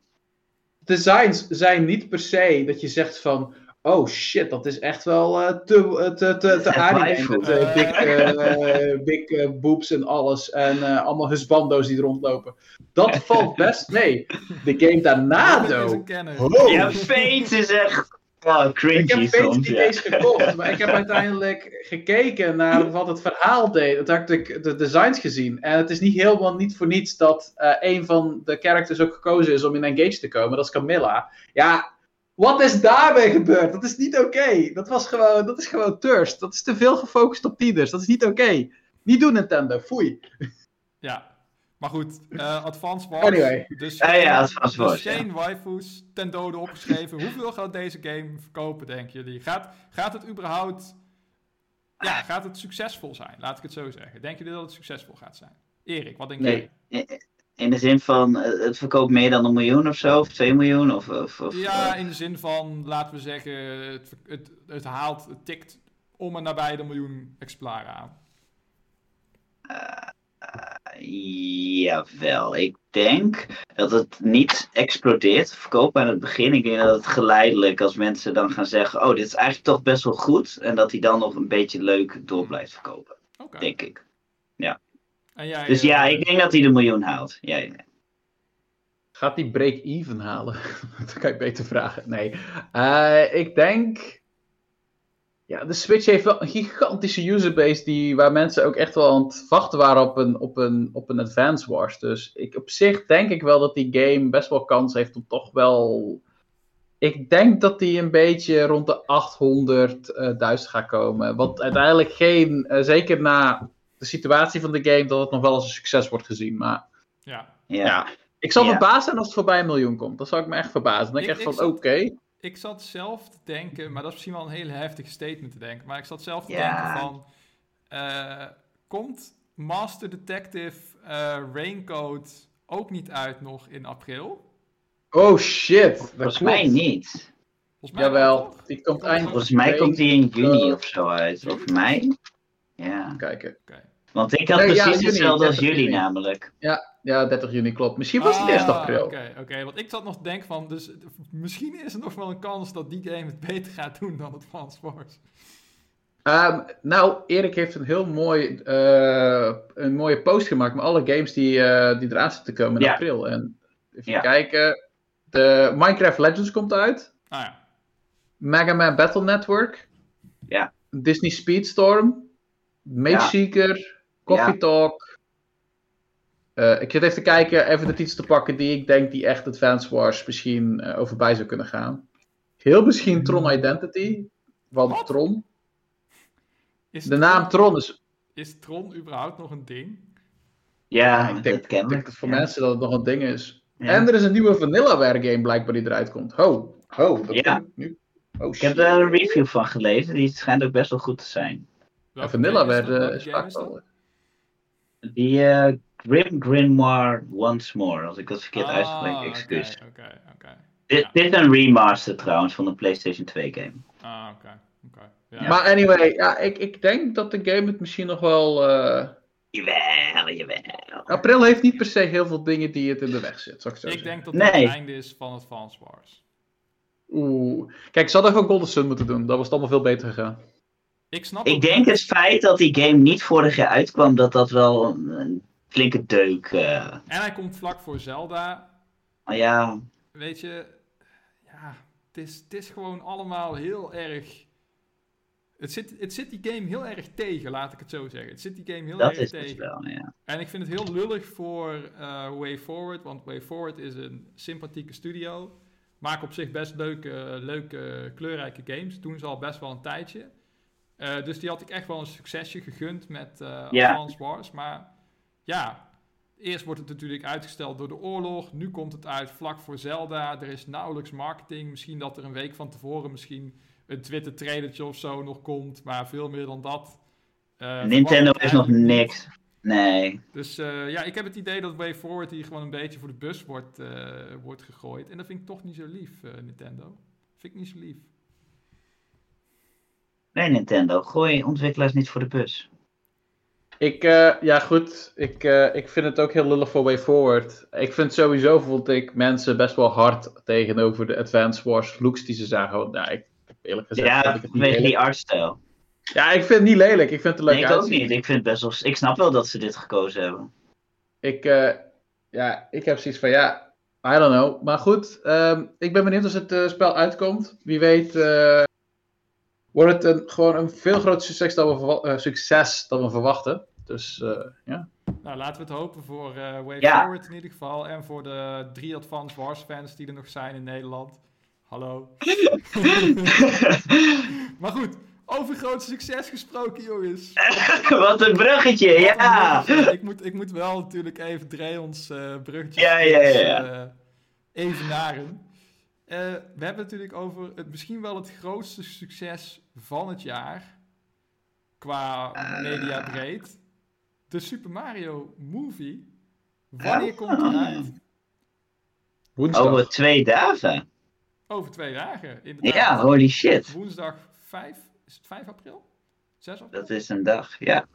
C: Designs zijn niet per se dat je zegt van Oh shit, dat is echt wel uh, te, te, te, te anime. Met uh, big, uh, big boobs en alles. En allemaal husbando's die er rondlopen. Dat valt best mee. De game daarna, though.
B: Oh. Ja, Fate is echt Oh, cringy
C: ik heb
B: soms,
C: niet eens gekocht, maar ik heb uiteindelijk gekeken naar wat het verhaal deed. Toen heb ik de designs gezien. En het is niet helemaal niet voor niets dat uh, een van de characters ook gekozen is om in Engage te komen. Dat is Camilla. Ja, wat is daarbij gebeurd? Dat is niet oké. Dat was gewoon, dat is gewoon thirst. Dat is te veel gefocust op tieners. Dat is niet oké. Niet doen Nintendo, foei.
A: Ja, maar goed, uh, Advance Wars.
C: Anyway.
A: Dus,
B: ja, ja, Advance
A: Wars. Dus geen waifus ten dode opgeschreven. Hoeveel gaat deze game verkopen, denken jullie? Gaat, gaat het überhaupt... Ja, gaat het succesvol zijn? Laat ik het zo zeggen. Denken jullie dat het succesvol gaat zijn? Erik, wat denk
B: nee. jij? In de zin van, eh, het verkoopt meer dan een miljoen of zo, of 2 miljoen? Of, of, of
A: ja, in de zin van, laten we zeggen, het, het, het haalt, het tikt om en nabij de miljoen exemplaren aan.
B: Uh, jawel, ik denk dat het niet explodeert, verkopen aan het begin. Ik denk dat het geleidelijk, als mensen dan gaan zeggen, oh, dit is eigenlijk toch best wel goed. En dat hij dan nog een beetje leuk door blijft verkopen. Okay. Denk ik. Ja. Jij, dus ja, ik denk dat hij de miljoen haalt. Ja, ja.
C: Gaat hij break-even halen? dat kan ik beter vragen. Nee. Uh, ik denk ja, de Switch heeft wel een gigantische userbase die, waar mensen ook echt wel aan het wachten waren op een, op een, op een Advance Wars. Dus ik, op zich denk ik wel dat die game best wel kans heeft om toch wel... Ik denk dat die een beetje rond de 800.000 uh, gaat komen. Wat uiteindelijk geen, uh, zeker na de situatie van de game, dat het nog wel als een succes wordt gezien. Maar
A: ja,
B: ja.
C: ik zal ja. verbaasd zijn als het voorbij een miljoen komt. Dat zou ik me echt verbazen. Dan denk ik, echt van, oké. Okay
A: ik zat zelf te denken, maar dat is misschien wel een hele heftige statement te denken. Maar ik zat zelf te denken van, uh, komt Master Detective uh, Raincoat ook niet uit nog in april?
C: Oh shit.
B: Volgens mij niet.
C: Volgens mij Jawel, die komt eind.
B: Volgens mij komt die in juni of zo uit. Of mei. Ja.
C: Kijken.
A: Okay.
B: Want ik had nee, precies ja, hetzelfde als jullie namelijk.
C: Ja, ja, 30 juni klopt. Misschien was het ah, eerst april.
A: Oké, oké. want ik zat nog te denken van, dus misschien is er nog wel een kans dat die game het beter gaat doen dan het Fans Wars.
C: Um, nou, Erik heeft een heel mooi, uh, een mooie post gemaakt met alle games die, uh, die eraan zitten komen in april. En even ja. kijken. De Minecraft Legends komt uit.
A: Ah ja.
C: Mega Man Battle Network.
B: Ja.
C: Disney Speedstorm. Mage Seeker. Coffee Talk. Uh, ik zit even te kijken, even de titels te pakken die ik denk die echt Advance Wars misschien uh, over bij zou kunnen gaan. Heel misschien Tron Identity, want Wat? Tron.
A: Is
C: de
A: Tron,
C: naam Tron is...
A: Is Tron überhaupt nog een ding?
B: Ja,
C: ik denk,
B: dat,
C: ik denk dat voor ja. mensen dat het nog een ding is. Ja. En er is een nieuwe Vanillaware game blijkbaar die eruit komt. Ho, ho, dat
B: ja.
C: nu. Oh,
B: ik heb er een review van gelezen, die schijnt ook best wel goed te zijn.
C: Vanillaware is, is vaak wel...
B: Die uh, Grim Grimoire Once More, als ik dat verkeerd ah, uitspreek, excuus.
A: Oké, okay, oké.
B: Dit, dit is een remaster trouwens van de PlayStation 2 game.
A: Ah, oké. oké.
C: Ja. Maar anyway, ja, ik, ik denk dat de game het misschien nog wel... Uh...
B: Jawel, jawel.
C: April heeft niet per se heel veel dingen die het in de weg zit, zou ik zo
A: Ik
C: zeggen.
A: denk dat het nee. het einde is van het Advance Wars.
C: Oeh. Kijk, ze hadden gewoon Golden Sun moeten doen. Dat was het allemaal veel beter gegaan.
A: Ik snap
B: Ik denk het feit dat die game niet vorig jaar uitkwam, dat dat wel een flinke deuk. Uh...
A: En hij komt vlak voor Zelda.
B: Ja.
A: Weet je, ja, het is, het is gewoon allemaal heel erg. Het zit, het zit die game heel erg tegen, laat ik het zo zeggen. Het zit die game heel
B: dat
A: erg
B: is
A: tegen.
B: Wel, ja.
A: En ik vind het heel lullig voor uh, Way Forward, want Way Forward is een sympathieke studio. Maakt op zich best leuke, leuke kleurrijke games. Doen ze al best wel een tijdje. Uh, dus die had ik echt wel een succesje gegund met uh, Wars. Maar ja, eerst wordt het natuurlijk uitgesteld door de oorlog. Nu komt het uit vlak voor Zelda. Er is nauwelijks marketing. Misschien dat er een week van tevoren misschien een Twitter trailertje of zo nog komt. Maar veel meer dan dat.
B: Uh, Nintendo is nog niks. Nee.
A: Dus uh, ja, ik heb het idee dat Way Forward hier gewoon een beetje voor de bus wordt, uh, wordt gegooid. En dat vind ik toch niet zo lief, Nintendo. Vind ik niet zo lief.
B: Nee, Nintendo. Gooi ontwikkelaars niet voor de bus.
C: Ik, uh, ja goed, ik, uh, ik vind het ook heel lullig voor Way Forward. Ik vind sowieso, vond ik mensen best wel hard tegenover de Advance Wars looks die ze zagen. Nou, ik, eerlijk gezegd
B: ja, vanwege die artstijl.
C: Ja, ik vind het niet lelijk. Ik vind het leuk
B: nee, ik ook niet. Ik vind best wel... Ik snap wel dat ze dit gekozen hebben.
C: Ik, uh, ja, ik heb zoiets van, ja... I don't know. Maar goed, ehm, ik ben benieuwd als het spel uitkomt. Wie weet wordt het een, gewoon een veel groter succes dan we, uh, succes dan we verwachten. Dus ja.
A: Nou, laten we het hopen voor Way ja. Forward in ieder geval. En voor de drie Advanced Wars fans die er nog zijn in Nederland. Hallo. maar goed, over groot succes gesproken, jongens.
B: Wat een bruggetje, ja.
A: Ik moet, ik moet wel natuurlijk even Dreons uh, bruggetje
B: ja, ja, ja,
A: uh, even naren. Uh, we hebben natuurlijk over het, misschien wel het grootste succes van het jaar. Qua media breed. De Super Mario Movie. Wanneer komt die uit?
B: Woensdag. Over twee dagen.
A: Over twee dagen,
B: inderdaad. Ja, holy shit.
A: Woensdag 5 is het 5 april? 6 april?
B: Dat is een dag, ja.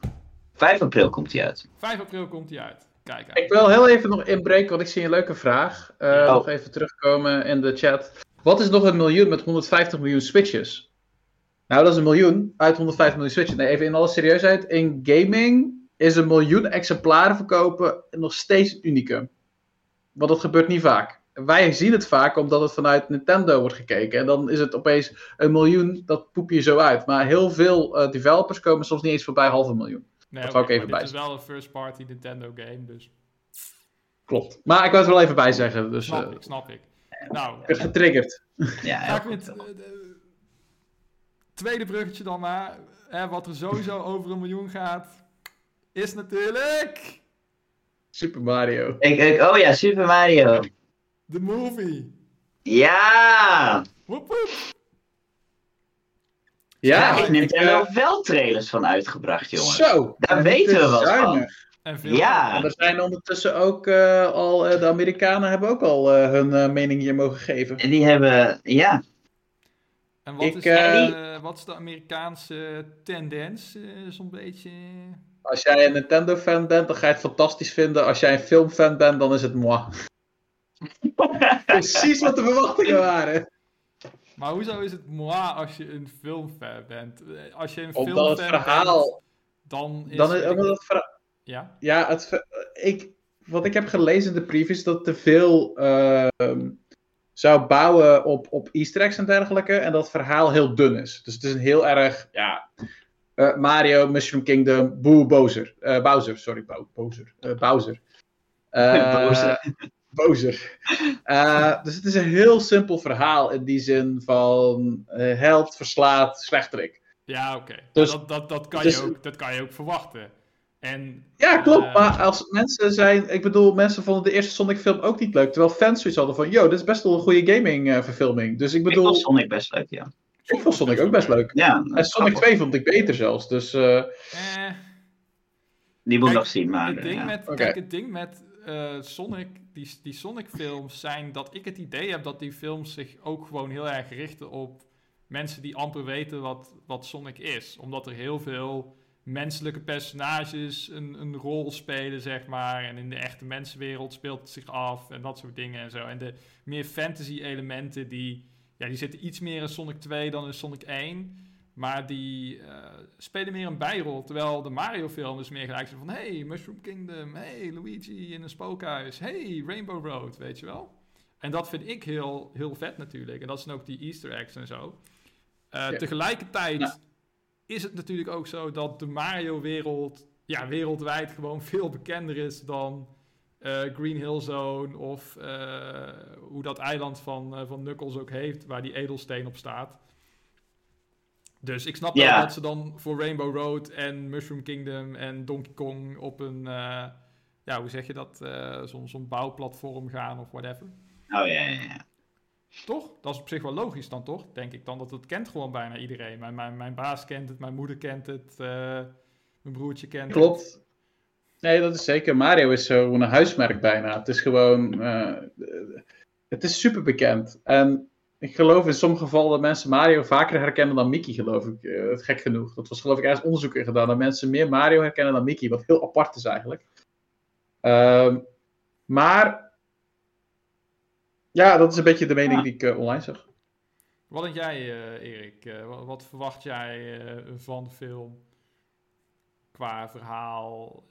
B: 5 april komt hij uit.
A: 5 april komt hij uit. Kijk,
C: Ik wil heel even nog inbreken, want ik zie een leuke vraag. Uh, oh. Nog even terugkomen in de chat. Wat is nog een miljoen met 150 miljoen switches? Nou, dat is een miljoen uit 150 miljoen switches. Nee, even in alle serieusheid. In gaming is een miljoen exemplaren verkopen nog steeds unicum. Want dat gebeurt niet vaak wij zien het vaak omdat het vanuit Nintendo wordt gekeken. En dan is het opeens een miljoen, dat poep je zo uit. Maar heel veel uh, developers komen soms niet eens voorbij half een miljoen. Nee, dat okay, ik even bij. Het
A: is wel een first party Nintendo game, dus.
C: Klopt. Maar ik wil het wel even bij zeggen. Dus,
A: snap uh, ik, snap ik. Nou,
C: ik getriggerd.
A: Ja, ga ik met uh, tweede bruggetje dan maar. Hè, wat er sowieso over een miljoen gaat, is natuurlijk.
C: Super Mario.
B: Ik, ik, oh ja, Super Mario.
A: The movie.
B: Ja!
A: Woep woep.
B: Ja, ja Nintendo er wel trailers van uitgebracht, jongens.
C: Zo.
B: Daar weten we wat van.
C: En veel ja. En er zijn ondertussen ook uh, al, uh, de Amerikanen hebben ook al uh, hun mening hier mogen geven.
B: En die hebben, ja.
A: En wat, Ik, is, wat is de Amerikaanse tendens, zo'n beetje?
C: Als jij een Nintendo-fan bent, dan ga je het fantastisch vinden. Als jij een filmfan bent, dan is het moi. Precies wat de verwachtingen waren.
A: Maar hoezo is het moi als je een filmfan bent? Als je een
C: Omdat filmfan het verhaal... Bent,
A: dan is...
C: Dan is het verhaal...
A: Ja?
C: Ja, het, ik, wat ik heb gelezen in de previews, dat te veel uh, zou bouwen op, op easter eggs en dergelijke. En dat het verhaal heel dun is. Dus het is een heel erg, ja... Uh, Mario, Mushroom Kingdom, Boo, Bowser. Uh, Bowser, sorry, Bowser. Bowser. Bowser. Bozer. Uh, dus het is een heel simpel verhaal in die zin van uh, held verslaat slechterik.
A: Ja, oké. Dus, dat, dat, dat, kan je dus- ook, dat kan je ook verwachten. En,
C: ja, klopt. Uh, maar als mensen zijn... Ik bedoel, mensen vonden de eerste Sonic film ook niet leuk. Terwijl fans zoiets hadden van... Yo, dit is best wel een goede gaming verfilming. Dus ik bedoel... Ik
B: vond Sonic best leuk, ja.
C: Ik vond Sonic ook best leuk.
B: Ja,
C: en Sonic 2 vond ik beter zelfs. Dus... Eh...
B: Die moet nog zien, maar...
A: Het ding ja. met, Kijk, het ding met uh, Sonic, die, die Sonic-films zijn dat ik het idee heb dat die films zich ook gewoon heel erg richten op mensen die amper weten wat, wat Sonic is. Omdat er heel veel menselijke personages een, een rol spelen, zeg maar. En in de echte mensenwereld speelt het zich af en dat soort dingen en zo. En de meer fantasy-elementen, die, ja, die zitten iets meer in Sonic 2 dan in Sonic 1. Maar die uh, spelen meer een bijrol. Terwijl de Mario-film is meer gelijk zo van... Hey, Mushroom Kingdom. Hey, Luigi in een spookhuis. Hey, Rainbow Road, weet je wel. En dat vind ik heel, heel vet natuurlijk. En dat zijn ook die easter eggs en zo. Uh, Tegelijkertijd is het natuurlijk ook zo dat de Mario-wereld... Ja, wereldwijd gewoon veel bekender is dan... Uh, Green Hill Zone of hoe dat eiland van, van Knuckles ook heeft, waar die edelsteen op staat. Dus ik snap wel dat ze dan voor Rainbow Road en Mushroom Kingdom en Donkey Kong op een, uh, ja, hoe zeg je dat, uh, zo'n bouwplatform gaan of whatever.
B: Oh ja, ja, ja.
A: Toch? Dat is op zich wel logisch dan, toch? Denk ik dan dat het kent gewoon bijna iedereen. Mijn, mijn, mijn baas kent het, mijn moeder kent het, uh, mijn broertje kent
C: Klopt. het. Klopt. Nee, dat is zeker. Mario is zo'n huismerk bijna. Het is gewoon, het is super bekend. En ik geloof in sommige gevallen dat mensen Mario vaker herkennen dan Mickey, geloof ik. Uh, gek genoeg. Dat was geloof ik ergens onderzoek in gedaan. Dat mensen meer Mario herkennen dan Mickey. Wat heel apart is eigenlijk. Uh, maar... Ja, dat is een beetje de mening die ik uh, online zag.
A: Wat denk jij, uh, Erik? wat verwacht jij van de film? Qua verhaal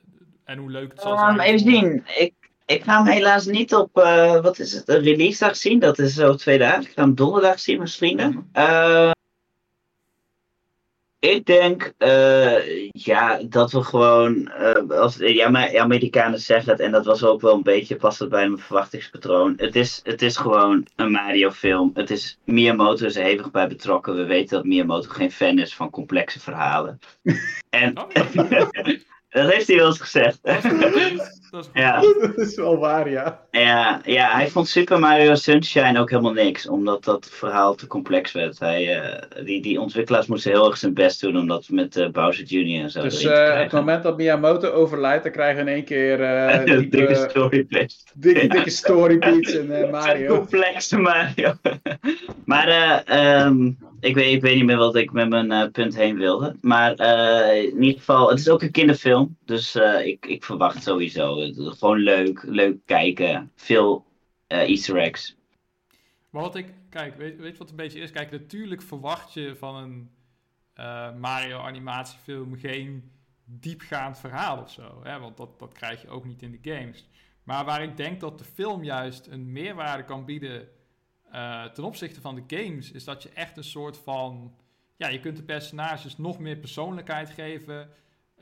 A: en hoe leuk het zal zijn?
B: even zien. Ik, Ik ga hem helaas niet op, uh, wat is het, een release dag zien. Dat is zo twee dagen. Ik ga hem donderdag zien met vrienden. Uh, ik denk uh, ja, dat we gewoon, als, ja, maar Amerikanen zeggen het, en dat was ook wel een beetje, past het bij mijn verwachtingspatroon. Het is, het is gewoon een Mario film. Het is, Miyamoto is er hevig bij betrokken. We weten dat Miyamoto geen fan is van complexe verhalen. en, oh. Dat heeft hij wel eens gezegd. Dat is,
C: dat is, ja. dat is wel waar, ja.
B: ja. Ja, hij vond Super Mario Sunshine ook helemaal niks, omdat dat verhaal te complex werd. Hij, uh, die, die ontwikkelaars moesten heel erg zijn best doen, omdat met uh, Bowser Jr. en zo.
C: Dus uh, het moment dat Miyamoto overlijdt, dan krijgen we in één keer.
B: Uh, dikke storybeats.
C: Dikke, dikke storybeats in Mario.
B: complexe Mario. maar, um, ik weet, ik weet niet meer wat ik met mijn uh, punt heen wilde. Maar uh, in ieder geval, het is ook een kinderfilm. Dus uh, ik, ik verwacht sowieso. Gewoon leuk, leuk kijken. Veel easter eggs.
A: Maar wat ik, kijk, weet, weet wat een beetje is? Kijk, natuurlijk verwacht je van een Mario animatiefilm geen diepgaand verhaal of zo. Hè? Want dat, dat krijg je ook niet in de games. Maar waar ik denk dat de film juist een meerwaarde kan bieden uh, ten opzichte van de games is dat je echt een soort van. Ja, je kunt de personages nog meer persoonlijkheid geven.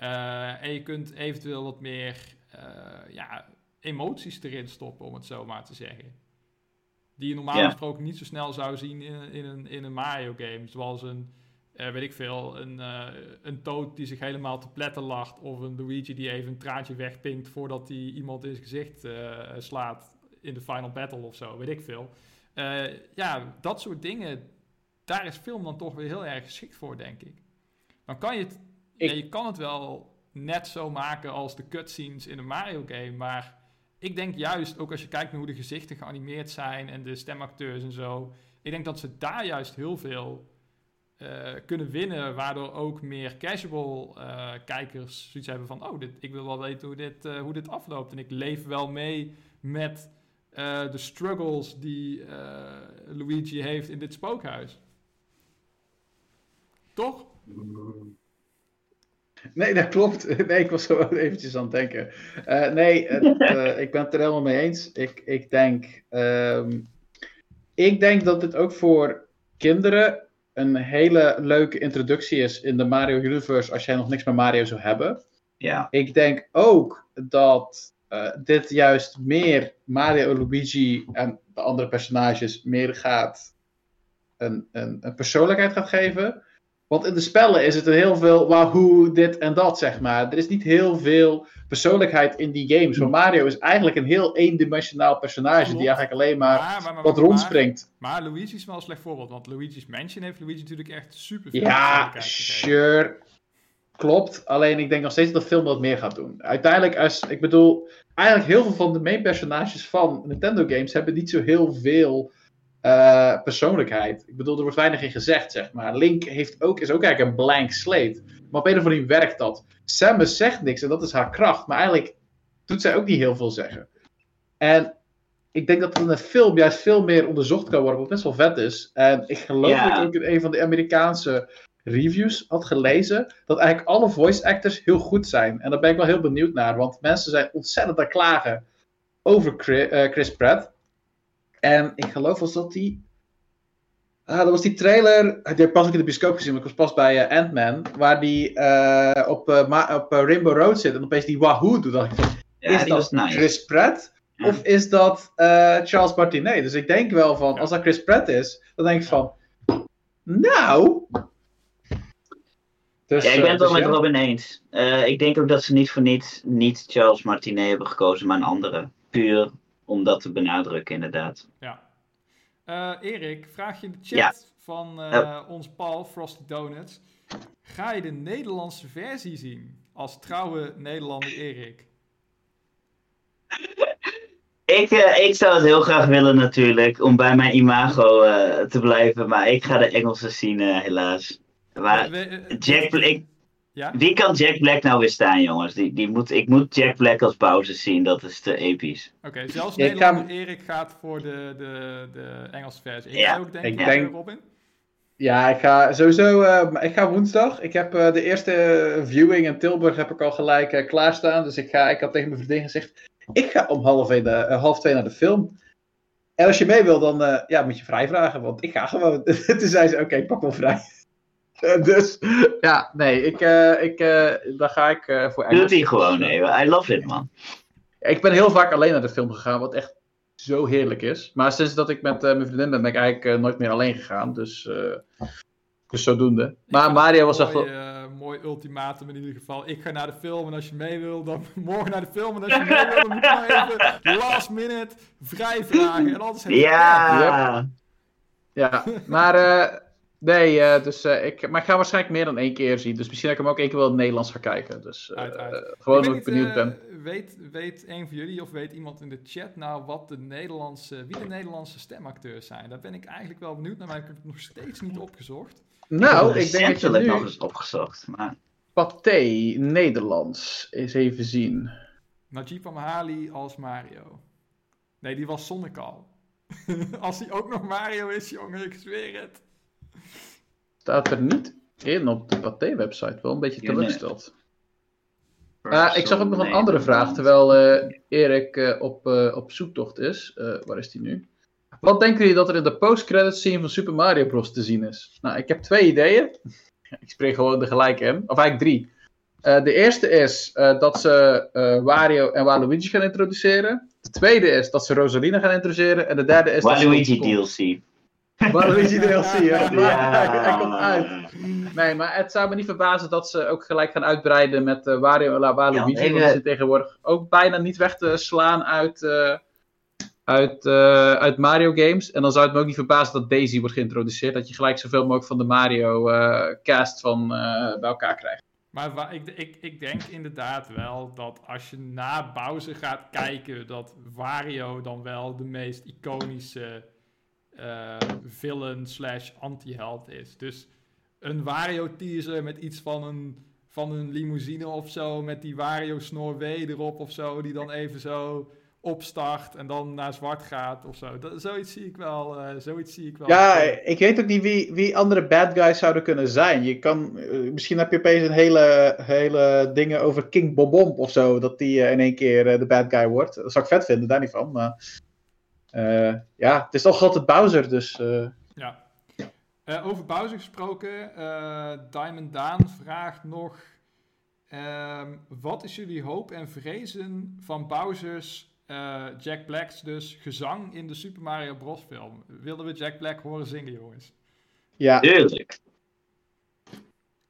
A: Uh, en je kunt eventueel wat meer uh, ja, emoties erin stoppen, om het zo maar te zeggen. Die je normaal gesproken niet zo snel zou zien in, in, een, in een Mario game. Zoals een, weet ik veel, een, een Toad die zich helemaal te pletten lacht. Of een Luigi die even een traantje wegpinkt voordat hij iemand in zijn gezicht slaat in de final battle of zo, weet ik veel. Uh, ja, dat soort dingen, daar is film dan toch weer heel erg geschikt voor, denk ik. Dan kan je het, ja, je kan het wel net zo maken als de cutscenes in een Mario game, maar ik denk juist, ook als je kijkt naar hoe de gezichten geanimeerd zijn en de stemacteurs en zo, ik denk dat ze daar juist heel veel uh, kunnen winnen, waardoor ook meer casual uh, kijkers zoiets hebben van, oh, dit, ik wil wel weten hoe dit, hoe dit afloopt en ik leef wel mee met uh, de struggles die uh, Luigi heeft in dit spookhuis. Toch?
C: Nee, dat klopt. Nee, ik was zo eventjes aan het denken. Uh, nee, ik ben het er helemaal mee eens. Ik, ik, denk, um, ik denk dat dit ook voor kinderen een hele leuke introductie is in de Mario Universe als jij nog niks met Mario zou hebben.
B: Ja.
C: Ik denk ook dat uh, dit juist meer Mario, Luigi en de andere personages meer gaat een, een, een, persoonlijkheid gaat geven. Want in de spellen is het heel veel wahoo, dit en dat, zeg maar. Er is niet heel veel persoonlijkheid in die games. Want Mario is eigenlijk een heel eendimensionaal personage die eigenlijk alleen maar, maar, maar, maar wat rondspringt.
A: Maar, Luigi is wel een slecht voorbeeld, want Luigi's Mansion heeft Luigi natuurlijk echt super veel
C: Ja, sure. Klopt, alleen ik denk nog steeds dat de film wat meer gaat doen. Uiteindelijk, als, ik bedoel, eigenlijk heel veel van de main personages van Nintendo games hebben niet zo heel veel uh, persoonlijkheid. Ik bedoel, er wordt weinig in gezegd, zeg maar. Link heeft ook, is ook eigenlijk een blank slate. Maar op een of andere manier werkt dat. Samus zegt niks en dat is haar kracht. Maar eigenlijk doet zij ook niet heel veel zeggen. En ik denk dat er in een film juist veel meer onderzocht kan worden, wat best wel vet is. En ik geloof dat ook in een van de Amerikaanse reviews had gelezen dat eigenlijk alle voice actors heel goed zijn. En daar ben ik wel heel benieuwd naar, want mensen zijn ontzettend aan klagen over eh, Chris, Pratt. En ik geloof was dat die. Ah, dat was die trailer. Die heb ik pas ook in de bioscoop gezien, maar ik was pas bij uh, Ant-Man. Waar die uh, op, op Rainbow Road zit en opeens die Wahoo doet. Dacht ik van, is dat Chris Pratt? Of is dat Charles Martinet? Dus ik denk wel van, als dat Chris Pratt is, dan denk ik van. Nou,
B: dus, ja, ik ben het wel dus met Robin eens. Uh, ik denk ook dat ze niet voor niets niet Charles Martinet hebben gekozen, maar een andere. Puur om dat te benadrukken, inderdaad.
A: Ja. Uh, Erik, vraag je in de chat van uh, ons Paul, Frosty Donuts. Ga je de Nederlandse versie zien als trouwe Nederlander Erik?
B: ik, ik zou het heel graag willen natuurlijk, om bij mijn imago te blijven. Maar ik ga de Engelse zien, helaas. Maar Jack Black... Ja? Wie kan Jack Black nou weer staan, jongens? Die, die moet, ik moet Jack Black als pauze zien, dat is te episch.
A: Oké, zelfs Nederlander Erik gaat voor de, de, de Engelse versie. Ik ja, ook denk ik denk... Robin?
C: Ja, ik ga sowieso. Uh, ik ga woensdag. Ik heb uh, de eerste viewing in Tilburg heb ik al gelijk uh, klaarstaan. Dus ik, ga, ik had tegen mijn vriendin gezegd. ik ga om half, uh, half twee naar de film. En als je mee wil, dan uh, ja, moet je vrij vragen, want ik ga gewoon. Toen zei ze, oké, okay, pak wel vrij. dus ja, nee, ik, uh, ik, dan ga ik voor
B: Engels. Doet hij gewoon even, I love it man.
C: Ik ben heel vaak alleen naar de film gegaan, wat echt zo heerlijk is. Maar sinds dat ik met mijn vriendin ben, ben ik eigenlijk nooit meer alleen gegaan. Dus dus zodoende. Maar Mario was echt wel...
A: Uh, mooi ultimatum in ieder geval. Ik ga naar de film en als je mee wil, dan morgen naar de film. En als je mee wil, dan moet je maar even last minute vrij vragen. En anders
B: ja. ja.
C: Ja, maar uh, nee, uh, dus, ik, maar ik ga waarschijnlijk meer dan één keer zien. Dus misschien dat ik hem ook één keer wel in het Nederlands ga kijken. Dus uit, uit. gewoon omdat ik benieuwd ben.
A: Weet, weet een van jullie of weet iemand in de chat nou wat de Nederlandse, wie de Nederlandse stemacteurs zijn? Daar ben ik eigenlijk wel benieuwd naar, maar ik heb het nog steeds niet opgezocht.
C: Nou, ik, denk dat je nu...
B: nog eens opgezocht. Maar...
C: Pathé, Nederlands. Eens even zien.
A: Najib Amhali als Mario. Nee, die was Sonic al. als hij ook nog Mario is, jongen, ik zweer het.
C: Staat er niet in op de Pathé-website. Wel een beetje teleurgesteld. Uh, ik zag ook nog een andere vraag, terwijl uh, Erik uh, op, op zoektocht is. waar is die nu? Wat denken jullie dat er in de post-credits scene van Super Mario Bros. te zien is? Nou, ik heb twee ideeën. Ik spreek gewoon er gelijk in. Of eigenlijk drie. De eerste is dat ze Wario en Waluigi gaan introduceren. De tweede is dat ze Rosalina gaan introduceren. En de derde is
B: Waluigi DLC.
C: Waluigi DLC, ja. ja. Hij komt uit. Nee, maar het zou me niet verbazen dat ze ook gelijk gaan uitbreiden met Wario en Waluigi. Ja, want ze tegenwoordig ook bijna niet weg te slaan uit uit, uh, uit Mario games. En dan zou het me ook niet verbazen dat Daisy wordt geïntroduceerd. Dat je gelijk zoveel mogelijk van de Mario uh, cast van, uh, bij elkaar krijgt.
A: Maar ik, ik, ik denk inderdaad wel dat als je na Bowser gaat kijken, dat Wario dan wel de meest iconische villain slash anti-held is. Dus een Wario teaser met iets van een, van een limousine of zo, met die Wario snor W erop of zo, die dan even zo opstart en dan naar zwart gaat of zo. Dat, zoiets zie ik wel. Uh, zoiets zie ik wel.
C: Ja, ik weet ook niet wie, wie andere bad guys zouden kunnen zijn. Je kan, uh, misschien heb je opeens een hele, hele dingen over King Bobomb of zo, dat die uh, in één keer de bad guy wordt. Dat zou ik vet vinden, daar niet van. Maar ja, het is toch altijd Bowser, dus.
A: Ja. over Bowser gesproken, Diamond Daan vraagt nog. Ehm, wat is jullie hoop en vrezen van Bowser's uh, Jack Black's dus gezang in de Super Mario Bros. film. Wilden we Jack Black horen zingen, jongens?
C: Ja.
B: Tuurlijk.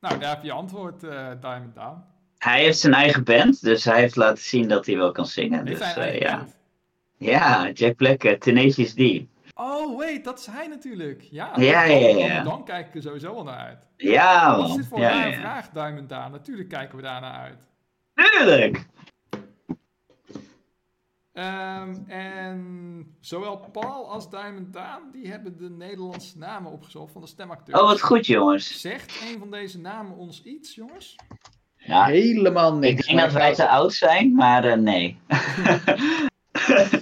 A: Nou, daar heb je antwoord, uh, Diamond Down.
B: Hij heeft zijn eigen band, dus hij heeft laten zien dat hij wel kan zingen. dus, uh, ja. Band. Ja, Jack Black, Tenacious D.
A: Oh, wait, dat is hij natuurlijk. Ja,
B: ja, ja, ja.
A: Dan kijk ik er sowieso wel naar uit.
B: Ja, man.
A: Wat is dit voor een vraag, Diamond Down? Natuurlijk kijken we daar naar uit.
B: Tuurlijk!
A: Um, en zowel Paul als Diamond Daan, die hebben de Nederlandse namen opgezocht van de stemacteurs.
B: Oh, wat goed, jongens.
A: Zegt een van deze namen ons iets, jongens?
C: Ja, helemaal niks.
B: Ik denk dat wij te oud zijn, maar uh, nee.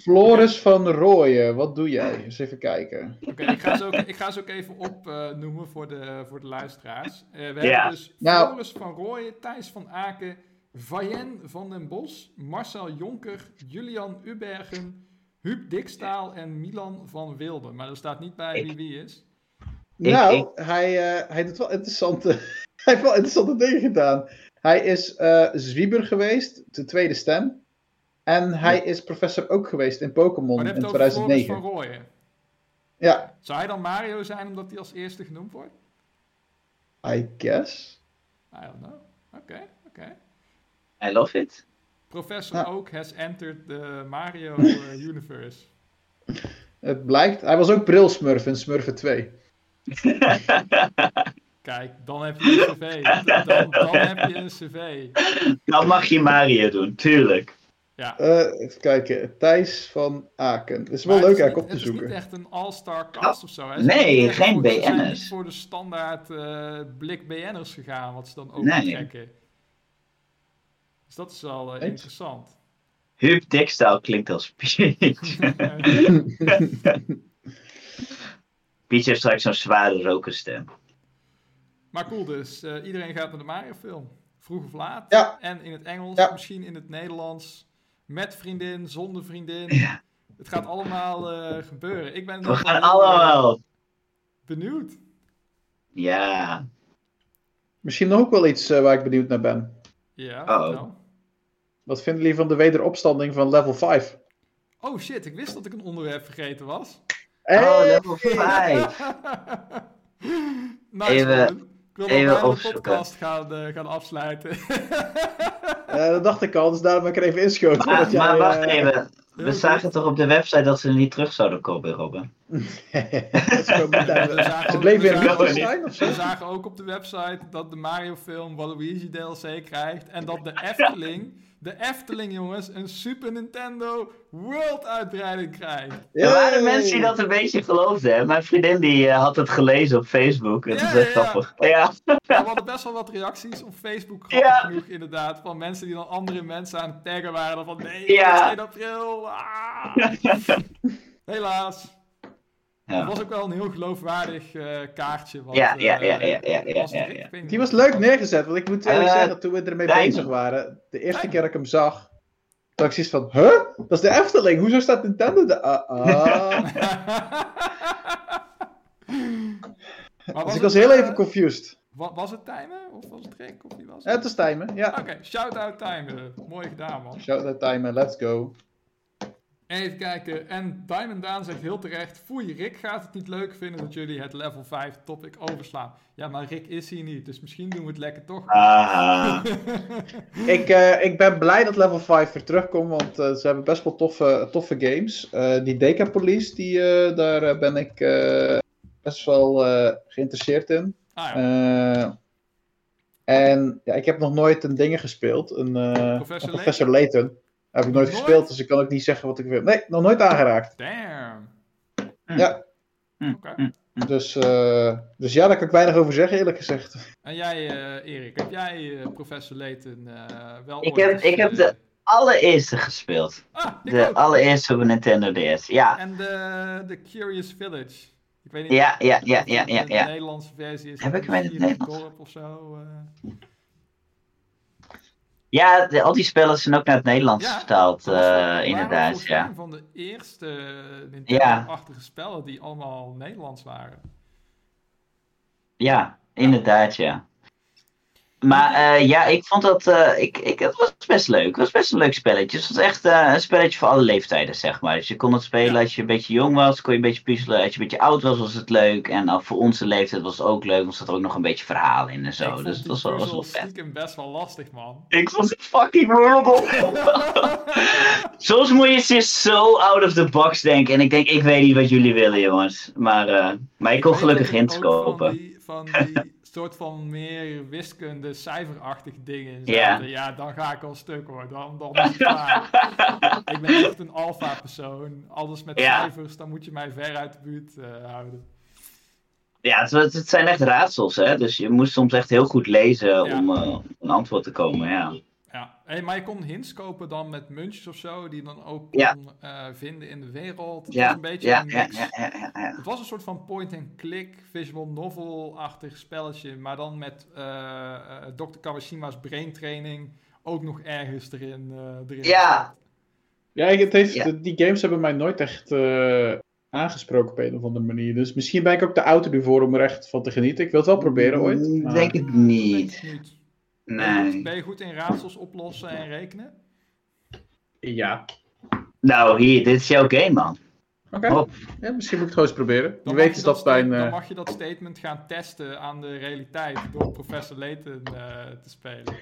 C: Floris van Rooyen, wat doe jij? Eens even kijken.
A: Oké, okay, ik, ga ze ook, ik ga ze ook even opnoemen uh, voor, de, voor de luisteraars. Uh, we hebben dus nou. Floris van Rooyen, Thijs van Aken, Vayen van den Bos, Marcel Jonker, Julian Ubergen, Huub Dikstaal en Milan van Wilde. Maar er staat niet bij wie wie is.
C: Nou, Hij, uh, hij, doet wel interessante, hij heeft wel interessante dingen gedaan. Hij is uh, Zwieber geweest, de tweede stem. En hij is professor ook geweest in Pokémon in 2009.
A: Van Rooyen.
C: Ja.
A: Zou hij dan Mario zijn omdat hij als eerste genoemd wordt?
C: I guess.
A: I don't know. Oké, oké.
B: I love it.
A: Professor ja. Oak has entered the Mario uh, universe.
C: Het blijkt, hij was ook brilsmurf in Smurfen 2.
A: Kijk, dan heb je een cv. Dan, dan heb je een cv.
B: Dan mag je Mario doen, tuurlijk.
A: Ja.
C: Uh, even kijken, Thijs van Aken. Het is wel leuk eigenlijk op te zoeken.
A: Het is niet echt een all-star cast of zo. Hè?
B: Nee, geen BN'ers. Ze zijn
A: niet voor de standaard uh, blik BN'ers gegaan, wat ze dan ook nee. trekken. Dus dat is wel uh, interessant.
B: Huub Dikstaal klinkt als Peach. Peach heeft straks zo'n zware rokerstem.
A: Maar cool dus. Uh, iedereen gaat naar de Mario film. Vroeg of laat.
C: Ja.
A: En in het Engels, ja. misschien in het Nederlands. Met vriendin, zonder vriendin.
B: Ja.
A: Het gaat allemaal eh, gebeuren. Ik ben
B: We
A: nog
B: gaan allemaal.
A: benieuwd.
B: Ja.
C: Misschien nog ook wel iets eh, waar ik benieuwd naar ben.
A: Ja, vertel.
C: Wat vinden jullie van de wederopstanding van level 5?
A: Oh shit, ik wist dat ik een onderwerp vergeten was.
B: Oh, level 5.
A: nice,
B: Even-.
A: Ik wil nog
B: even
A: de podcast gaan, eh, gaan afsluiten.
C: Eh, dat dacht ik al, dus daarom heb ik er even inschoten.
B: Maar,
C: jij,
B: maar wacht
C: eh,
B: even. We zagen toch op de website dat ze er niet terug zouden komen,
C: niet
A: zagen
C: Ze weer in
A: zagen ook-
C: Liechtenstein of zo?
A: We zagen ook op de website dat de Mario-film Waluigi DLC krijgt. En dat de Efteling, de Efteling jongens, een Super Nintendo World uitbreiding krijgt.
B: Er waren
C: Yay!
B: mensen die dat een beetje geloofden. hè. Mijn vriendin die eh, had het gelezen op Facebook. Het
A: Ja,
B: is echt
A: ja.
B: grappig. Ja.
A: Ja, we hadden best wel wat reacties op Facebook, grappig
B: Ja.
A: genoeg inderdaad. Van mensen die dan andere mensen aan het taggen waren. Dan van nee,
B: Ja.
A: 2 april. ah. Helaas. Het
B: Ja.
A: was ook wel een heel geloofwaardig eh, kaartje. Wat,
B: Ja, ja,
A: eh,
B: ja, ja, ja, ja, ja, ja.
C: Die was leuk neergezet, want ik moet eerlijk
B: Eh,
C: zeggen, toen we ermee bezig waren, de eerste keer dat ik hem zag, dacht ik zoiets van, huh? Dat is de Efteling, hoezo staat Nintendo de... Ah, ah.
A: Maar
C: Dus
A: was
C: ik was heel even confused.
A: wa- was het timen? Of was het Rick? Of wie was
C: Ja,
A: het?
C: het is timen, ja.
A: Oké, shout-out timen. Mooi gedaan, man.
C: Shout-out timen, let's go.
A: Even kijken. En Diamond Daan zegt heel terecht: Foei, Rick gaat het niet leuk vinden dat jullie het level 5 topic overslaan. Ja, maar Rick is hier niet, dus misschien doen we het lekker toch.
B: Ah.
C: Ik, eh, ik ben blij dat level 5 weer terugkomt, want eh, ze hebben best wel toffe, toffe games. Eh, die Deca Police, die, eh, daar ben ik eh, best wel eh, geïnteresseerd in.
A: Ah ja,
C: Eh, en ja, ik heb nog nooit een dingen gespeeld. Een, eh,
A: Professor
C: een Professor Layton. Heb ik nooit
A: Nooit?
C: gespeeld, dus ik kan ook niet zeggen wat ik wil. Nee, nog nooit aangeraakt.
A: damn.
C: Ja.
A: Oké.
C: Dus, eh, dus ja, daar kan ik weinig over zeggen, eerlijk gezegd.
A: En jij, eh, Erik, heb jij eh, Professor Layton eh, wel
B: Ik heb- ik heb de- Allereerste gespeeld.
A: Ah,
B: De
A: ook.
B: allereerste op Nintendo DS. Ja.
A: En de, de Curious Village. Ik weet niet
B: Ja, ja, ja,
A: of
B: ja,
A: het
B: ja,
A: een
B: ja.
A: Nederlandse versie is.
B: Heb ik hem in het Nederlands?
A: dorp of zo. Eh.
B: Ja, de- al die spellen zijn ook naar het Nederlands
A: Ja,
B: vertaald,
A: Dat was
B: eh, inderdaad. Ja.
A: Een van de eerste
B: Ja.
A: Nintendo-achtige spellen die allemaal Nederlands waren.
B: ja, inderdaad, ja. Maar eh, ja, ik vond dat. eh, ik, ik, het was best leuk. Het was best een leuk spelletje. Het was echt eh, een spelletje voor alle leeftijden, zeg maar. Dus je kon het spelen als je een beetje jong was, kon je een beetje puzzelen. Als je een beetje oud was, was het leuk. En voor onze leeftijd was het ook leuk, want er zat ook nog een beetje verhaal in en
A: ik
B: zo. Dus het was wel, was wel vet.
A: stiekem best wel lastig, man.
B: Ik vond het fucking horrible. Soms moet je dus zo out of the box denken. En ik denk, ik weet niet wat jullie willen, jongens. Maar, maar ik kon gelukkig
A: ik
B: hints
A: Van
B: kopen.
A: die, van die soort van meer wiskunde, cijferachtige dingen in
B: Ja.
A: dan ga ik al stuk hoor. Dan, dan is het klaar. ik ben echt een alpha persoon. Alles met cijfers, dan moet je mij ver uit de buurt eh, houden.
B: Ja, het, het- zijn echt raadsels, hè. Dus je moest soms echt heel goed lezen
A: Ja.
B: om eh, een antwoord te komen, ja.
A: Hey, maar je kon hints kopen dan met muntjes of zo, die je dan ook
B: Ja.
A: kon eh, vinden in de wereld. Het
B: Ja,
A: was een beetje
B: ja,
A: een
B: ja,
A: mix.
B: ja, ja, ja, ja.
A: Het was een soort van point-and-click, visual novel-achtig spelletje, maar dan met eh, eh, Dr. Kawashima's brain training ook nog ergens erin. eh, erin
B: Ja.
C: Ja, ik- het heeft,
B: Ja.
C: die games hebben mij nooit echt eh, aangesproken op een of andere manier. Dus misschien ben ik ook te oud ervoor om er echt van te genieten. Ik wil het wel proberen ooit.
B: Mm,
C: maar-
B: Denk ik niet.
A: Ik niet. Ben je goed-
B: Nee.
A: Ben je goed in raadsels oplossen en rekenen?
C: Ja.
B: Nou, hier, dit is jouw game, man.
C: Oké. Ja, misschien moet ik het gewoon eens proberen. Je
A: Dan
C: weet
A: mag
C: is
A: je
C: dat bij een...
A: sta- dan
C: eh,
A: mag je dat statement gaan testen aan de realiteit door Professor Layton eh, te spelen.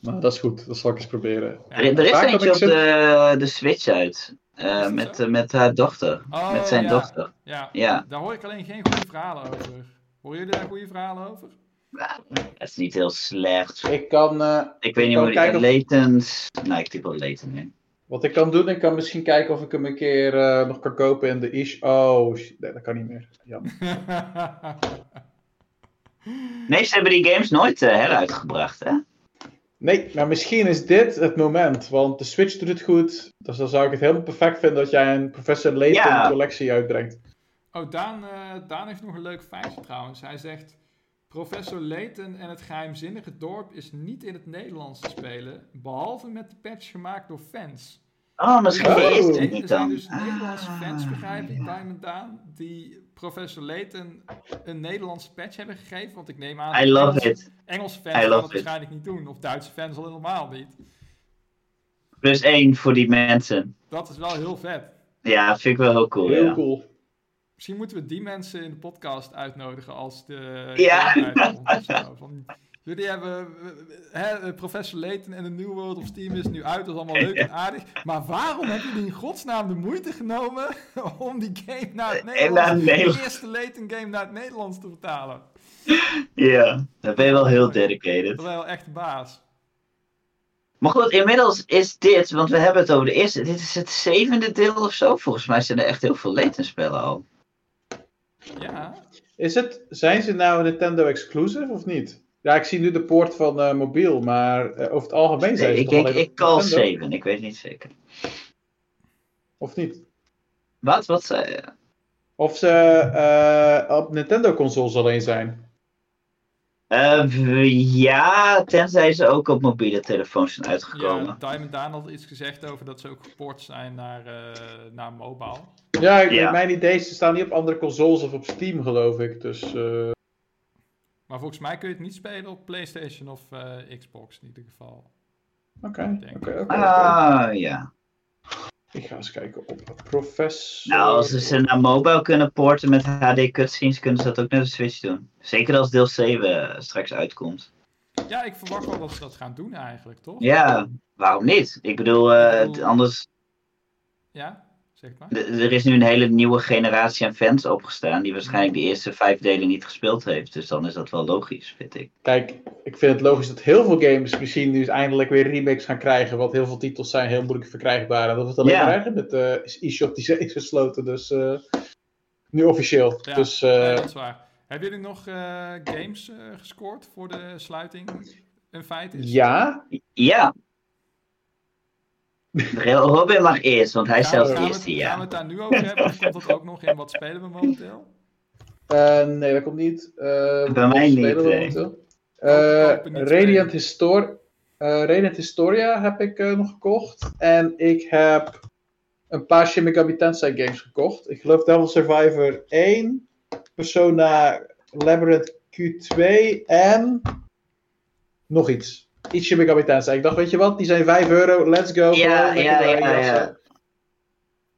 C: Nou, dat is goed. Dat zal ik eens proberen.
A: Ja.
B: Er, is eentje op de, de Switch uit. Eh, met, eh, met haar dochter.
A: Oh,
B: met zijn
A: ja.
B: dochter.
A: Ja,
B: Ja.
A: daar hoor ik alleen geen goede verhalen over. Horen jullie daar goede verhalen over?
B: Het is niet heel slecht.
C: Ik kan... eh,
B: Ik weet niet hoe die
C: kijken of-
B: latens. Nou, ik typ wel latent in.
C: wat ik kan doen, ik kan misschien kijken of ik hem een keer eh, nog kan kopen in de ish. Oh, shit, nee, dat kan niet meer. Jammer.
B: Nee, ze hebben die games nooit eh, heruitgebracht, hè?
C: Nee, maar misschien is dit het moment. Want de Switch doet het goed. Dus dan zou ik het helemaal perfect vinden dat jij een Professor Layton
B: Ja.
C: collectie uitbrengt.
A: Oh, Daan, eh, Daan heeft nog een leuk feitje trouwens. Hij zegt... Professor Layton en het geheimzinnige dorp is niet in het Nederlands te spelen, behalve met de patch gemaakt door fans.
B: Oh, misschien
A: Oh.
B: is het
A: Er
B: niet
A: zijn
B: dan.
A: dus Nederlandse fans,
B: Ah.
A: begrijp ik, Diamond Down, die Professor Layton een Nederlandse patch hebben gegeven. Want ik neem aan
B: I love
A: Engelse,
B: it.
A: Engelse fans gaan
B: love
A: dat waarschijnlijk niet doen. Of Duitse fans al helemaal niet.
B: Plus één voor die mensen.
A: Dat is wel heel vet.
B: Ja, vind ik wel heel cool.
C: Heel
B: ja.
C: cool.
A: Misschien moeten we die mensen in de podcast uitnodigen als de
B: Ja.
A: Van, jullie hebben eh, hè, Professor Layton en de New World of Steam is nu uit, dat is allemaal leuk en aardig. Maar waarom hebben jullie in godsnaam de moeite genomen om die game naar het Nederlands, de eerste Layton game naar het Nederlands te vertalen?
B: Ja, dan ben je wel heel
A: Dat
B: dedicated.
A: is wel echt baas.
B: Maar goed, inmiddels is dit, want we hebben het over de eerste, dit is het zevende deel of zo. Volgens mij zijn er echt heel veel Layton spellen al.
A: Ja,
C: Is het, zijn ze nou Nintendo exclusive of niet? Ja, ik zie nu de poort van eh, mobiel, maar eh, over het algemeen zijn ze
B: ik
C: toch
B: ik
C: op
B: call
C: Nintendo?
B: 7, ik weet niet zeker.
C: Of niet?
B: Wat? Wat zei je?
C: Of ze eh, op Nintendo consoles alleen zijn?
B: Eh, v- ja, tenzij ze ook op mobiele telefoons zijn
A: ja
B: uitgekomen.
A: Diamond Daan had iets gezegd over dat ze ook geport zijn naar, eh, naar mobile.
C: Ja, ik,
B: Ja.
C: mijn idee is, ze staan niet op andere consoles of op Steam, geloof ik. Dus eh,
A: Maar volgens mij kun je het niet spelen op PlayStation of eh, Xbox in ieder geval.
C: oké, oké. oké.
B: Ah, ja.
C: Ik ga eens kijken op Professor.
B: Nou, als ze ze naar mobile kunnen porten met HD cutscenes, kunnen ze dat ook naar de Switch doen. Zeker als deel 7 straks uitkomt.
A: Ja, ik verwacht wel dat ze dat gaan doen eigenlijk, toch?
B: Ja, waarom niet? Ik bedoel, eh,
A: Ik bedoel-
B: anders.
A: Ja, zeg maar.
B: Er is nu een hele nieuwe generatie aan fans opgestaan. die waarschijnlijk de eerste vijf delen niet gespeeld heeft. Dus dan is dat wel logisch, vind ik.
C: Kijk, ik vind het logisch dat heel veel games misschien nu eindelijk weer remakes gaan krijgen. Want heel veel titels zijn heel moeilijk verkrijgbaar. En dat we het alleen
B: Ja.
C: krijgen met de e-shop die is gesloten. Dus eh, nu officieel.
A: Ja,
C: dus eh,
A: dat is waar. Hebben jullie nog eh, games eh, gescoord voor de sluiting? Een feit is.
C: ja,
B: Ja. Robin mag eerst, want hij is zelfs de
A: we,
B: eerste,
A: gaan we
B: ja.
A: het daar nu over hebben? Of komt dat ook nog in wat spelen we momenteel?
C: Eh, nee, dat komt niet. Eh,
B: Bij mij niet, nee.
C: momenteel. Eh, Radiant,
A: spelen.
C: Histor eh, Radiant Historia heb ik eh, nog gekocht. En ik heb een paar Shin Megami Tensei games gekocht. Ik geloof Devil Survivor 1, Persona Labyrinth Q2 en nog iets. Iets Shin Megami Tensei. Ik dacht, weet je wat, die zijn 5 euro, let's go.
B: Ja,
C: gewoon
B: ja, ja.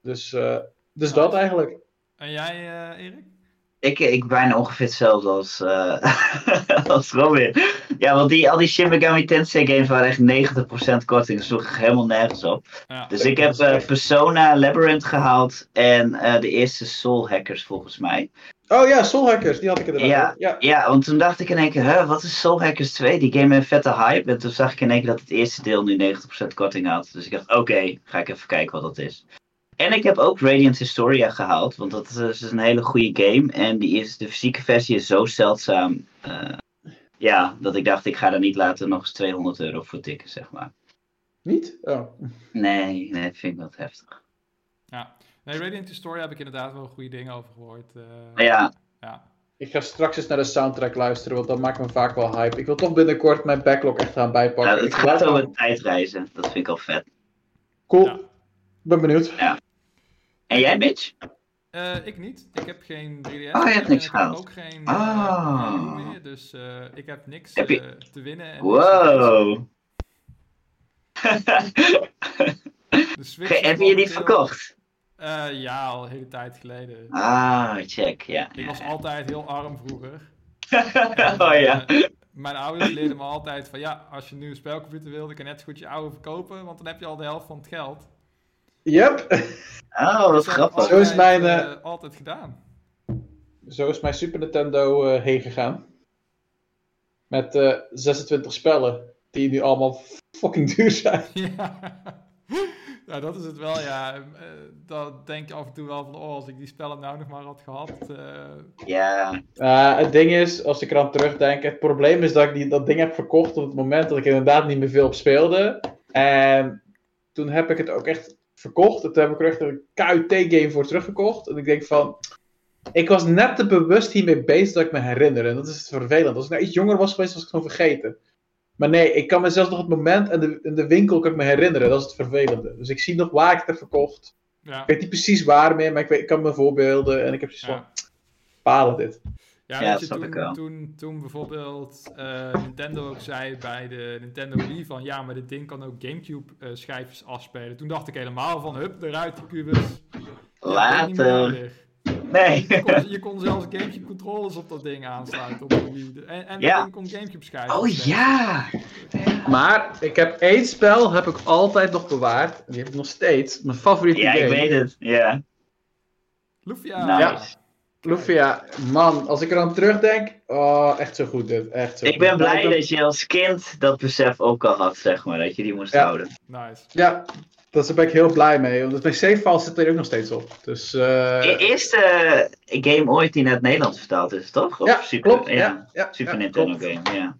C: Dus, eh, dus dat eigenlijk.
A: En jij, eh, Erik?
B: Ik, ik bijna ongeveer hetzelfde als, eh als Robin. Ja, want die, al die Shin Megami Tensei games waren echt 90% korting. Dus sloeg helemaal nergens op.
A: Ja.
B: Dus ik heb eh, Persona Labyrinth gehaald en eh, de eerste Soul Hackers volgens mij.
C: Oh ja, Soul Hackers, die had ik inderdaad.
B: Ja.
C: ja.
B: Ja, want toen dacht ik in één keer, huh, wat is Soul Hackers 2? Die game heeft vette hype. En toen zag ik in één keer dat het eerste deel nu 90% korting had. Dus ik dacht, oké, ga ik even kijken wat dat is. En ik heb ook Radiant Historia gehaald, want dat is dus een hele goede game. En die is, de fysieke versie is zo zeldzaam. eh, ja, dat ik dacht, ik ga er niet later nog eens 200 euro voor tikken, zeg maar.
C: Niet? Oh.
B: Nee, nee, dat vind ik wat heftig.
A: ja. Nee, Radiant Historia heb ik inderdaad wel goede dingen over gehoord. eh,
B: Ja,
A: ja.
C: Ik ga straks eens naar de soundtrack luisteren, want dat maakt me vaak wel hype. Ik wil toch binnenkort mijn backlog echt gaan bijpakken. Ik
B: het gaat
C: blijf-
B: over tijdreizen. Dat vind ik al vet.
C: Cool.
A: Ja.
C: Ik ben benieuwd.
B: En jij, Mitch?
A: Eh, ik niet. Ik heb geen 3DS.
B: Oh, je hebt niks
A: en ik heb
B: gehaald.
A: ook geen
B: Ah.
A: uh, meer, dus eh, ik heb niks
B: Heb je-
A: eh, te winnen. En.
B: Wow. Heb je niet verkocht?
A: Eh, ja, al een hele tijd geleden.
B: Ah, check, ja.
A: Ik was altijd heel arm vroeger.
B: oh ja.
A: Eh, mijn ouders leerden me altijd van ja, als je nu een spelcomputer wil, dan kan je net zo goed je oude verkopen, want dan heb je al de helft van het geld.
C: Yep.
B: Oh,
A: dat ik
B: grappig.
C: Zo is mijn,
A: eh, altijd gedaan.
C: Zo is mijn Super Nintendo eh, heen gegaan. Met eh 26 spellen, die nu allemaal fucking duur zijn.
A: ja. ja, dat is het wel, ja. Eh, Dan denk je af en toe wel van, oh, als ik die spellen nou nog maar had gehad. eh,
B: Ja,
C: Eh, het ding is, als ik eraan terugdenk, het probleem is dat ik die, dat ding heb verkocht op het moment dat ik inderdaad niet meer veel op speelde. En toen heb ik het ook echt verkocht. En toen heb ik er echt een KUT-game voor teruggekocht. En ik denk van, ik was net te bewust hiermee bezig dat ik me herinner. En dat is het vervelend. Als ik nou iets jonger was geweest, was ik het gewoon vergeten. Maar nee, ik kan me zelfs nog het moment en de, in de winkel kan ik me herinneren. Dat is het vervelende. Dus ik zie nog waar ik het heb verkocht. Ja. Ik weet niet precies waar meer, maar ik, weet, ik kan me voorbeelden. En ik heb zoiets van, palen dit.
A: Ja, ja weet je, toen, toen, toen, bijvoorbeeld uh, Nintendo ook zei bij de Nintendo Wii van ja, maar dit ding kan ook Gamecube uh, schijfjes afspelen. Toen dacht ik helemaal van hup, eruit die kubus.
B: Later. Nee.
A: Je kon, je kon, zelfs Gamecube controllers op dat ding aansluiten op de Wii. En, en ja. ding kon Gamecube schijfjes.
B: Oh ja.
C: Maar ik heb één spel heb ik altijd nog bewaard. En die heb ik nog steeds. Mijn favoriete
B: ja,
C: game.
B: Ja, ik weet het. Ja.
A: Lufia.
B: Nice.
C: Lufia, man, als ik er aan terugdenk, oh, echt zo goed dit, echt zo
B: Ik ben blij dat je als kind dat besef ook al had, zeg maar, dat je die moest houden.
A: Nice.
C: Ja, daar ben ik heel blij mee, want mijn save file zit er ook nog steeds op. Dus, uh...
B: E eerste game ooit die naar het Nederlands vertaald is, toch?
C: Of ja,
B: Super,
C: klopt.
B: Ja,
C: ja,
B: Super Nintendo game, ja.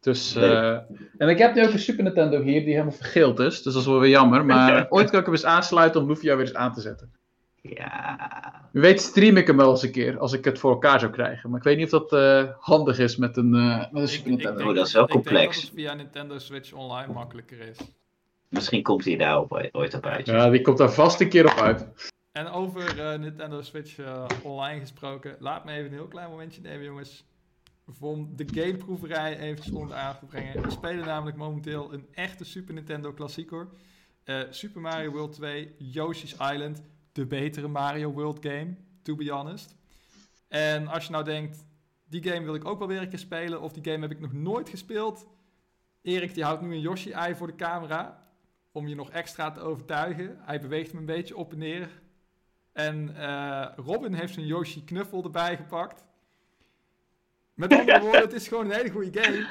C: Dus, uh, en ik heb nu ook een Super Nintendo hier die helemaal vergeeld is, dus dat is wel weer jammer. Maar ooit kan ik hem eens aansluiten om Lufia weer eens aan te zetten.
B: Ja.
C: Wie weet stream ik hem wel eens een keer, als ik het voor elkaar zou krijgen. Maar ik weet niet of dat uh, handig is met een, uh, met een Super Nintendo.
B: oh, dat is wel complex. Ik
A: denk dat het via Nintendo Switch Online makkelijker is.
B: Misschien komt hij daar op, ooit op uit.
C: Ja, die komt daar vast een keer op uit.
A: En over uh, Nintendo Switch Online gesproken, laat me even een heel klein momentje nemen, jongens. Om de gameproeverij eventjes onder aan te brengen. We spelen namelijk momenteel een echte Super Nintendo klassieker. Super Mario World 2, Yoshi's Island de betere Mario World game, to be honest. En als je nou denkt, die game wil ik ook wel weer een keer spelen, of die game heb ik nog nooit gespeeld. Erik die houdt nu een Yoshi-ei voor de camera, om je nog extra te overtuigen. Hij beweegt hem een beetje op en neer. En eh, Robin heeft zijn Yoshi-knuffel erbij gepakt. Met andere woorden, het is gewoon een hele goede game.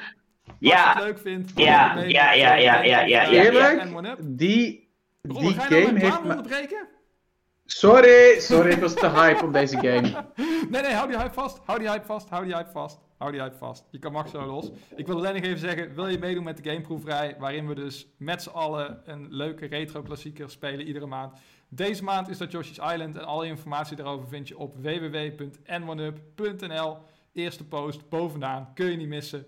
B: Ja.
A: Als je het leuk vindt.
B: Ja, ja, ja, ja, ja, ja, ja.
C: Eerlijk, die,
A: ga
C: je nou
A: game
C: heeft...
A: onderbreken?
C: Sorry, sorry, ik was te hype op deze game.
A: Nee, nee, hou die hype vast. Hou die hype vast. Hou die hype vast. Hou die hype vast. Je kan Max zo los. Ik wil alleen nog even zeggen, wil je meedoen met de gameproeverij, waarin we dus met z'n allen een leuke retro klassieker spelen iedere maand. Deze maand is dat Yoshi's Island en alle informatie daarover vind je op www.n1up.nl. Eerste post bovenaan, kun je niet missen.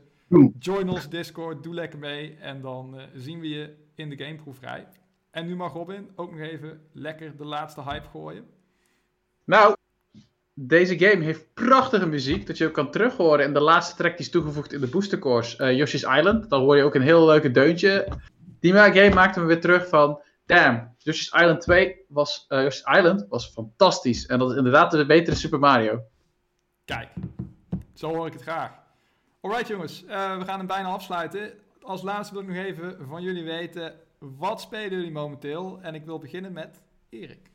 A: Join ons Discord, doe lekker mee en dan uh, zien we je in de gameproeverij. En nu mag Robin ook nog even lekker de laatste hype gooien.
C: Nou, deze game heeft prachtige muziek dat je ook kan terughoren. En de laatste track die is toegevoegd in de booster course, uh, Yoshi's Island. Dan hoor je ook een heel leuke deuntje. Die game maakte me weer terug van, damn, Yoshi's Island 2 was, uh, Yoshi's Island was fantastisch. En dat is inderdaad de betere Super Mario.
A: Kijk, zo hoor ik het graag. Alright jongens, uh, we gaan hem bijna afsluiten. Als laatste wil ik nog even van jullie weten, wat spelen jullie momenteel? En ik wil beginnen met Erik.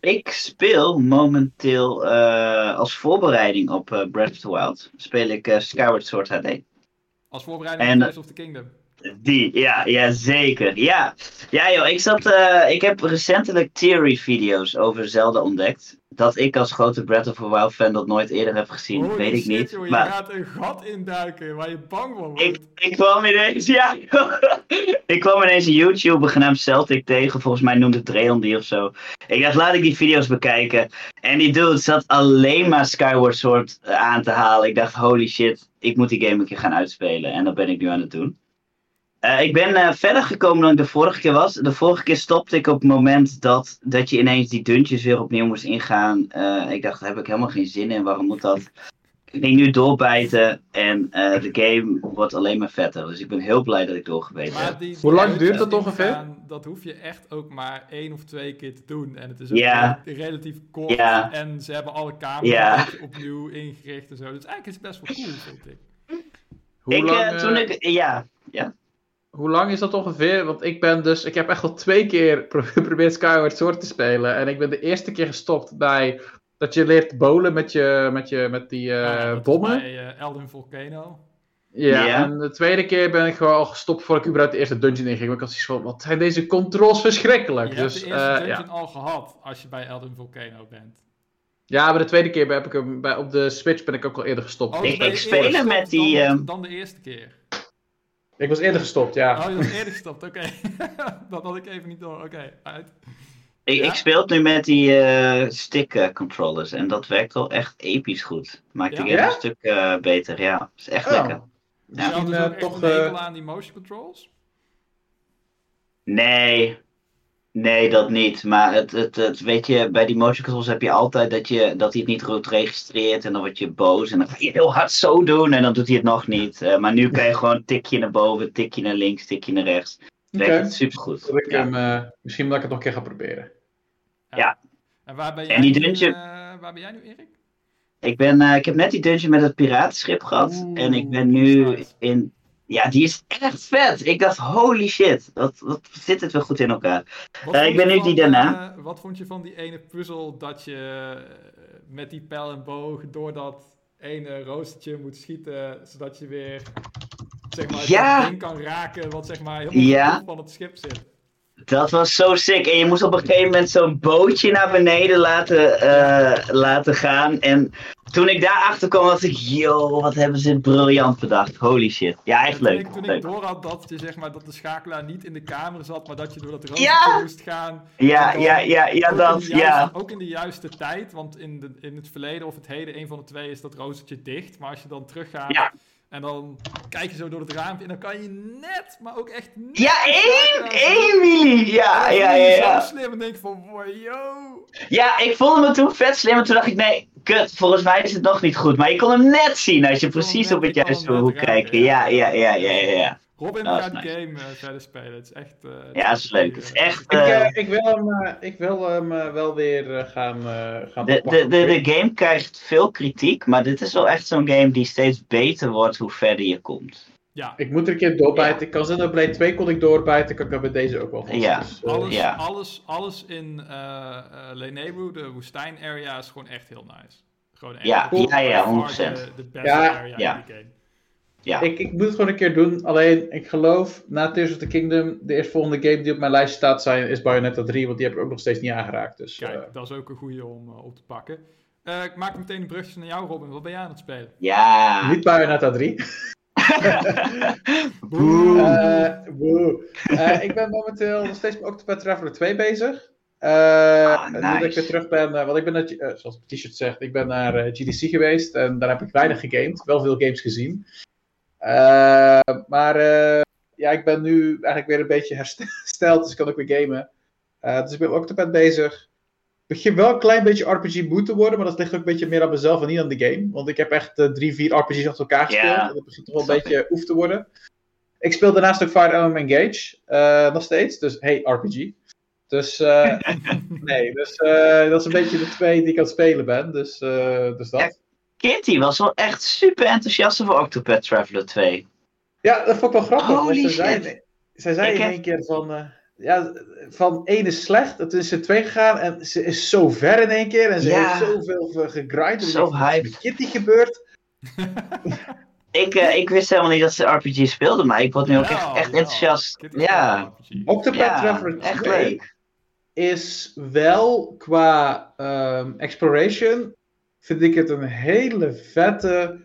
B: Ik speel momenteel uh, als voorbereiding op uh, Breath of the Wild. Speel ik uh, Skyward Sword HD.
A: Als voorbereiding op Tears of the Kingdom.
B: Die, ja, ja zeker. Ja, ja joh, ik, zat, ik heb recentelijk theory-video's over Zelda ontdekt. Dat ik als grote Breath of the Wild fan dat nooit eerder heb gezien,
A: Holy
B: weet ik
A: shit,
B: niet.
A: Joh,
B: maar...
A: Je gaat een gat induiken waar je bang van wordt.
B: Ik, ik kwam ineens, ja. ik kwam ineens een YouTuber genaamd Celtic tegen. Volgens mij noemde Dreon die of zo. Ik dacht, laat ik die video's bekijken. En die dude zat alleen maar Skyward Sword aan te halen. Ik dacht, holy shit, ik moet die game een keer gaan uitspelen. En dat ben ik nu aan het doen. Uh, ik ben uh, verder gekomen dan ik de vorige keer was. De vorige keer stopte ik op het moment dat, dat je ineens die dungeons weer opnieuw moest ingaan. Uh, ik dacht, daar heb ik helemaal geen zin in. Waarom moet dat? Ik ging nu doorbijten en de game wordt alleen maar vetter. Dus ik ben heel blij dat ik doorgebeten heb.
A: Die,
C: Hoe lang duurt dat ongeveer?
A: Dat hoef je echt ook maar één of twee keer te doen. En het is ook
B: yeah.
A: relatief kort.
B: Yeah.
A: En ze hebben alle kamers
B: yeah.
A: opnieuw ingericht en zo. Dus eigenlijk is het best wel cool, vind ik.
B: Hoe ik lang, toen ik, ja, ja.
C: Hoe lang is dat ongeveer? Want ik ben dus, ik heb echt al twee keer geprobeerd Skyward Sword te spelen. En ik ben de eerste keer gestopt bij dat je leert bowlen met, je, met, je, met die uh,
A: ja,
C: bommen.
A: Bij uh, Elden Volcano.
C: Ja, yeah. en de tweede keer ben ik gewoon al gestopt voordat ik überhaupt de eerste dungeon inging. Maar ik had zoiets van, wat zijn deze controls verschrikkelijk.
A: Je
C: dus,
A: hebt de eerste
C: uh,
A: dungeon
C: ja.
A: al gehad als je bij Elden Volcano bent.
C: Ja, maar de tweede keer heb ik hem, bij, op de Switch ben ik ook al eerder gestopt.
A: Oh,
B: ik
A: ben je
B: ik spelen met die...
A: Dan,
B: ehm,
A: dan de eerste keer.
C: Ik was eerder gestopt, ja.
A: Oh, je was eerder gestopt, oké. dat had ik even niet door. Oké, uit.
B: Ik,
A: Ja?
B: ik speel het nu met die eh, stick eh, controllers en dat werkt wel echt episch goed. Maakt de
A: Ja?
B: game
C: Ja?
B: een stuk eh, beter, ja. is echt
C: Oh.
B: lekker.
A: Ja. Dus uh, toch uh... aan die motion controls?
B: Nee. Nee, dat niet. Maar het, het, het, weet je, bij die motion controls heb je altijd dat, je, dat hij het niet goed registreert. En dan word je boos. En dan ga je heel hard zo doen. En dan doet hij het nog niet. Uh, maar nu kan je gewoon tikje naar boven, tikje naar links, tikje naar rechts. Okay. Werkt super goed.
C: Ik ja. misschien dat ik het nog een keer ga proberen.
B: Ja.
A: En waar ben jij, en die dungeon... nu, waar ben jij nu, Erik?
B: Ik, ben, ik heb net die dungeon met het piratenschip gehad. en ik ben nu in ja, die is echt vet. Ik dacht, holy shit, wat, wat zit het wel goed in elkaar. Uh, ik ben nu die daarna.
A: Uh, wat vond je van die ene puzzel dat je uh, met die pijl en boog door dat ene roostertje moet schieten, zodat je weer zeg maar, ja. ding kan raken wat zeg maar helemaal ja. van het schip zit.
B: Dat was zo sick. En je moest op een gegeven moment zo'n bootje naar beneden laten, uh, laten gaan. En toen ik daarachter kwam, was ik, yo, wat hebben ze briljant bedacht. Holy shit. Ja, echt leuk.
A: Ik, toen ik door had dat, je, zeg maar, dat de schakelaar niet in de kamer zat, maar dat je door dat rooster moest gaan.
B: Ja, ja, ja, ja, dat, ja.
A: Ook in de juiste tijd, want in, de, in het verleden of het heden, een van de twee, is dat roostertje dicht. Maar als je dan teruggaat... Ja en dan kijk je zo door het raampje en dan kan je net, maar ook echt net...
B: Ja, één, één milli! Ja, ja, ja, ja.
A: Zo slim en denk van, yo.
B: Ja, ik vond hem toen vet slim en toen dacht ik, nee, kut, volgens mij is het nog niet goed. Maar je kon hem net zien als je precies op het juiste hoek kijkt. Ja, ja, ja, ja, ja.
A: Robin oh, gaat nice. game uh, verder spelen. Het is echt. Uh,
B: ja, het is leuk. Het is echt.
C: Ik, uh, ik, wil hem, ik wil hem wel weer gaan. gaan
B: de, de, de, de, game krijgt veel kritiek, maar dit is wel echt zo'n game die steeds beter wordt hoe verder je komt.
A: Ja.
C: Ik moet er een keer doorbijten. Ja. Ik kan dat Blade 2 kon ik doorbijten, kan ik bij deze ook wel
B: vast. Ja.
A: Dus, alles, ja. Alles, alles in uh, Lenebu, de woestijn area, is gewoon echt heel nice. Gewoon echt
B: ja, ja, ja, 100%.
A: De, de beste area ja. in die game.
C: Ja. Ik, ik moet het gewoon een keer doen. Alleen, ik geloof, na Tears of the Kingdom, de eerstvolgende game die op mijn lijst staat zijn, is Bayonetta 3, want die heb ik ook nog steeds niet aangeraakt. Dus,
A: Kijk, uh... dat is ook een goede om uh, op te pakken. Uh, ik maak meteen een brugje naar jou, Robin. Wat ben jij aan het spelen?
B: Ja.
C: Niet Bayonetta 3. boe. boe. ik ben momenteel nog steeds met Octopath Traveler 2 bezig. Uh, ah, nice. Nu dat ik weer terug ben, uh, want ik ben, naar, uh, zoals het t-shirt zegt, ik ben naar GDC geweest en daar heb ik weinig gegamed, wel veel games gezien. Uh, maar uh, ja, ik ben nu eigenlijk weer een beetje hersteld, dus ik kan ook weer gamen. Uh, dus ik ben ook Octopad bezig. Het begint wel een klein beetje RPG boot te worden, maar dat ligt ook een beetje meer aan mezelf en niet aan de game. Want ik heb echt drie, vier RPG's achter elkaar gespeeld. Yeah. En dat begint toch wel een beetje oef te worden. Ik speel daarnaast ook Fire Emblem Engage, nog steeds. Dus hey, RPG. Dus nee, dus, dat is een beetje de twee die ik aan het spelen ben. Dus, dus dat.
B: Kitty was wel echt super enthousiast over Octopath Traveler 2.
C: Ja, dat vond ik wel grappig. Holy ze zei, zij zei in één keer van... Uh, ja, van één is slecht, het is er twee gegaan en ze is zo ver in één keer en ze heeft zoveel gegrind.
B: Zo hyped.
C: Kitty gebeurt.
B: ik, uh, ik wist helemaal niet dat ze RPG speelde, maar ik word nu ook echt, echt enthousiast. Ja.
C: Octopath ja, Traveler 2 echt leuk. is wel qua um, exploration vind ik het een hele vette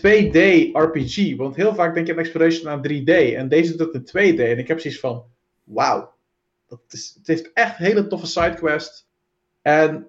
C: 2D RPG. Want heel vaak denk je aan Exploration aan 3D. En deze doet het in 2D. En ik heb zoiets van, wauw. Het heeft echt hele toffe sidequest. En